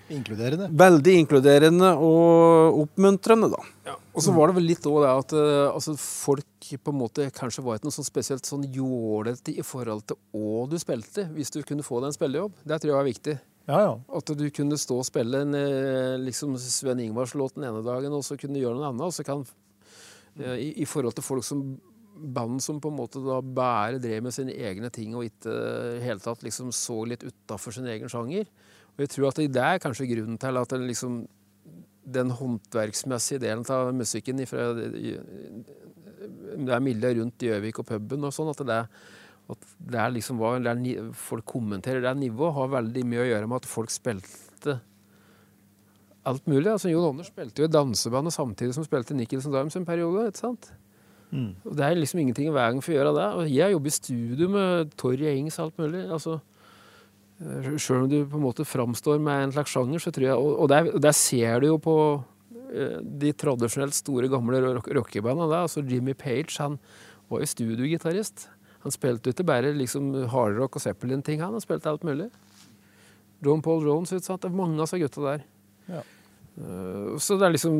Inkluderende. veldig inkluderende og oppmuntrende, da. Ja, og så var det vel litt òg det at eh, altså, folk på en måte kanskje var ikke noe sånn spesielt sånn jålete i forhold til hva du spilte, hvis du kunne få deg en spillejobb. Det tror jeg var viktig. Ja, ja. At du kunne stå og spille en, eh, liksom Sven Ingvars-låt den ene dagen, og så kunne du gjøre noe annet. Og så kan, eh, i, I forhold til folk som band som på en måte da bare drev med sine egne ting og ikke hele tatt liksom så litt utafor sin egen sjanger. Og jeg tror at det er kanskje grunnen til at det liksom den håndverksmessige delen av musikken fra det er miljøet rundt Gjøvik og puben og sånn, at det, at det er liksom hva det er, folk kommenterer det nivået, har veldig mye å gjøre med at folk spilte alt mulig. Altså, Jon Anders spilte jo i dansebandet samtidig som spilte Nicholson Dimes en periode. ikke sant? Mm. Og Det er liksom ingenting i veien for å gjøre det. Og jeg jobber i studio med Torje Ings og alt mulig. altså Sjøl om du på en måte framstår med en slags sjanger, så tror jeg Og, og der, der ser du jo på eh, de tradisjonelt store, gamle rock- rockebanda. altså Jimmy Page han var jo studiogitarist. Han spilte ikke bare liksom hardrock og Zeppelin-ting, han. Han spilte alt mulig. John Paul Jones, utsatt. det er mange av disse gutta der. Ja. Eh, så det er liksom,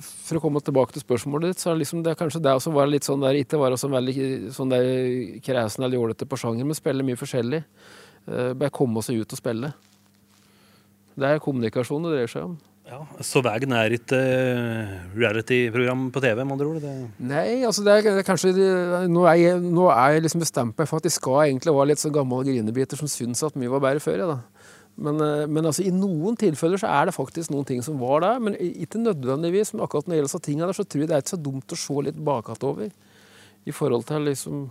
For å komme tilbake til spørsmålet ditt, så er det liksom det er kanskje det som var litt sånn der, ikke være så veldig sånn der kresen eller jålete på sjanger, men spille mye forskjellig. Eh, bare komme seg ut og spille. Det er kommunikasjon det dreier seg om. Ja, Så veien er ikke uh, reality-program på TV, med andre ord? Det. Nei, altså det er, det er kanskje det- Nå er jeg, nå er jeg liksom bestemt meg for at jeg skal egentlig være litt så gammel grinebiter som syns at mye var bedre før. Ja, da. Men, eh, men altså, i noen tilfeller så er det faktisk noen ting som var der. Men ikke nødvendigvis. Men akkurat når det gjelder tingene der, så tror jeg det er ikke så dumt å se litt bakatover. I forhold til liksom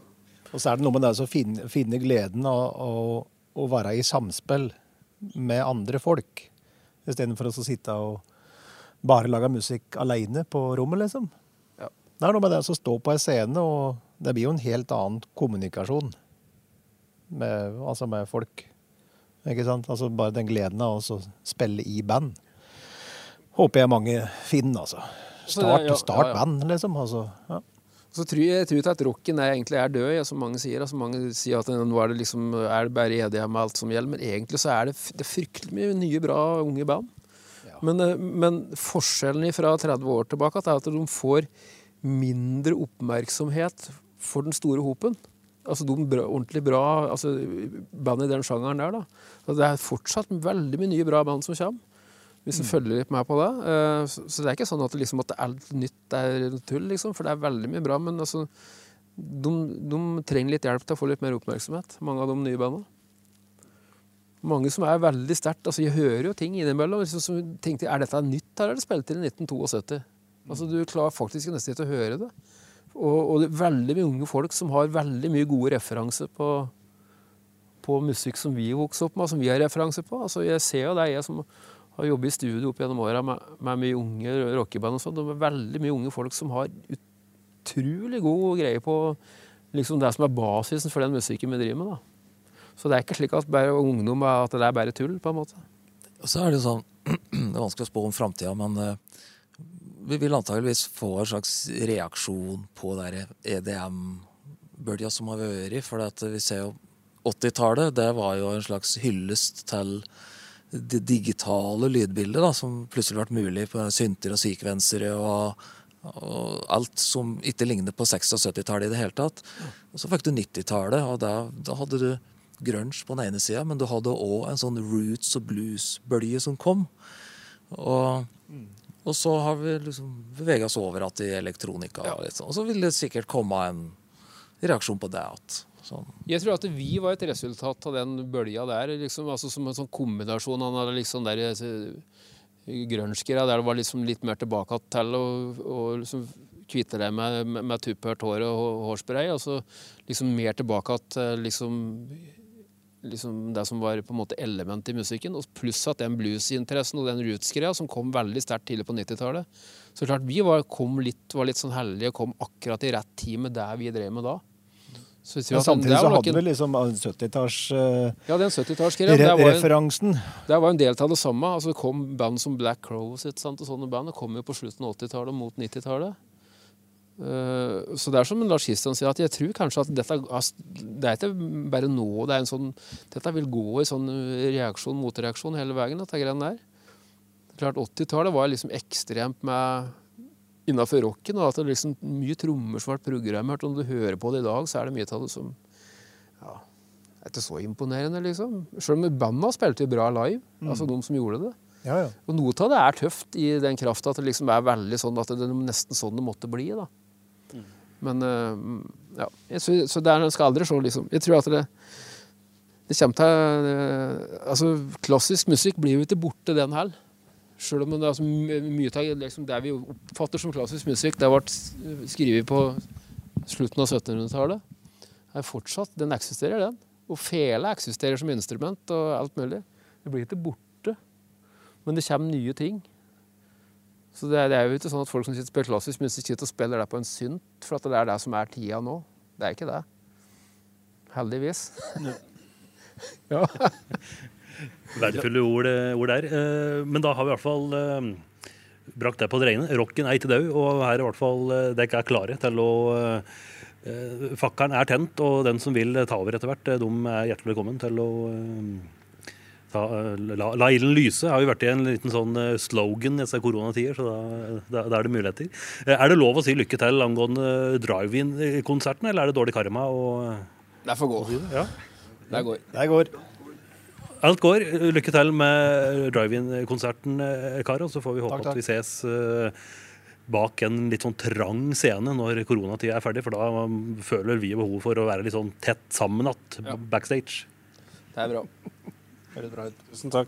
Og så er det noe med det å finne, finne gleden av å, å være i samspill med andre folk. Istedenfor å sitte og bare lage musikk alene på rommet, liksom. Ja. Det er noe med det å stå på en scene, og det blir jo en helt annen kommunikasjon med, altså med folk. Ikke sant? Altså bare den gleden av å spille i band. Håper jeg mange finner, altså. Så Start, start band, liksom. Altså, ja. Så tror jeg, tror at rocken er, egentlig er død, ja, som mange sier. Altså, mange sier at nå er det, liksom, er det bare EDM og alt som gjelder. Men egentlig så er det, det er fryktelig mye nye, bra unge band. Men, eh, men forskjellen fra 30 år tilbake er at de får mindre oppmerksomhet for den store hopen. Altså de bra, ordentlig bra altså, band i den sjangeren der. da. Så det er fortsatt veldig mye nye bra band som kommer. Hvis du følger litt med på det. Eh, Så det er ikke sånn at, det liksom, at alt nytt er tull, liksom, for det er veldig mye bra. Men altså, de, de trenger litt hjelp til å få litt mer oppmerksomhet, mange av de nye bandene. Mange som er veldig sterkt altså Jeg hører jo ting innimellom. Liksom, som tenkte, er dette nytt, eller er det spilt inn i 1972? Altså, du klarer faktisk nesten ikke å høre det. Og, og det er veldig mye unge folk som har veldig mye gode referanser på, på musikk som vi vokste opp med, som vi har referanser på. Altså, jeg ser jo det, jeg som har jobbet i studio opp gjennom åra med, med mye unge rockeband og sånn. Det er veldig mye unge folk som har utrolig god greie på liksom det som er basisen for den musikken vi driver med. da. Så det er ikke slik at bare ungdom at det er bare tull, på en måte. Og så er det sånn Det er vanskelig å spå om framtida, men eh, vi vil antageligvis få en slags reaksjon på den EDM-bølga som har vært. For vi ser jo 80-tallet, det var jo en slags hyllest til det digitale lydbildet, da, som plutselig ble mulig på synter og sekvensere og, og alt som ikke ligner på 60- og 70-tallet i det hele tatt. Og så fikk du 90-tallet, og da, da hadde du grunge på den ene sida, men du hadde òg en sånn roots og blues-bølge som kom. Og, og så har vi liksom bevega oss over at i elektronika. Og, litt sånn. og så vil det sikkert komme en reaksjon på det. At, sånn. Jeg tror at vi var et resultat av den bølja der. Liksom, altså Som en sånn kombinasjon av liksom der grunge-greia, der det var liksom litt mer tilbake til og liksom kvitte deg med, med, med tuppert hår og hårspray, og så liksom mer tilbake til liksom, liksom det som var på en måte elementet i musikken, og pluss at den bluesinteressen og den roots-greia som kom veldig sterkt tidlig på 90-tallet. Så klart vi var, litt, var litt sånn heldige og kom akkurat i rett tid med det vi drev med da. Men samtidig så hadde vi liksom 70-talls eh, Ja, den 70-tallsgreia. re Det, var en- referansen. det var en del av det samme. Altså, det kom band som Black Crows og sånne band. Det kom jo på slutten av 80-tallet og mot 90-tallet. Eh, så det er som Lars Kristian sier, at jeg tror kanskje at dette Det er ikke bare nå. det er en sånn, Dette vil gå i sånn reaksjon, motreaksjon hele veien, dette greiene der. Klart 80-tallet var liksom ekstremt med innafor rocken. og at det liksom Mye trommer som ble programmert. Om du hører på det i dag, så er det mye av det som ja, er ikke så imponerende, liksom. Selv om banda spilte bra live, altså de som gjorde det. Ja, ja. Og noe av det er tøft i den krafta at det liksom er veldig sånn at det er nesten sånn det måtte bli. da. Men eh, ja, jeg, så, så det er, skal aldri se liksom. Jeg tror at det det kommer til eh, Altså, klassisk musikk blir jo ikke borte, den heller. Selv om det er altså, mye av liksom, det vi oppfatter som klassisk musikk, det ble skrevet på slutten av 1700-tallet. er fortsatt, Den eksisterer, den. Og fele eksisterer som instrument og alt mulig. Det blir ikke borte. Men det kommer nye ting. Så det er, det er jo ikke sånn at folk som sitter spiller klassisk musikk, sitter og spiller det på en synt, for at det er det som er tida nå. Det er ikke det. Heldigvis. ja. Verdifulle ord, eh, ord der. Eh, Men da har vi i hvert fall eh, brakt det på det rene. Rocken er ikke død, og her er i hvert fall dere er klare til å Fakkelen er tent, og den som vil ta over etter hvert, de er hjertelig velkommen til å ta, la, la ilden lyse. Har jo vært i en liten sånn slogan i disse koronatider, så da, da, da er det muligheter. Er det lov å si lykke til angående drive-in-konserten, eller er det dårlig karma? Og, Det får gå. ja. Det går. Der går. Alt går. Lykke til med drive-in-konserten, Karo. karer. Så får vi håpe Takk, takk. at vi ses eh, bak en litt sånn trang scene når koronatida er ferdig. For da um, føler vi behov for å være litt sånn tett sammen igjen Ja. backstage. Det er bra. Høres bra ut. Tusen takk.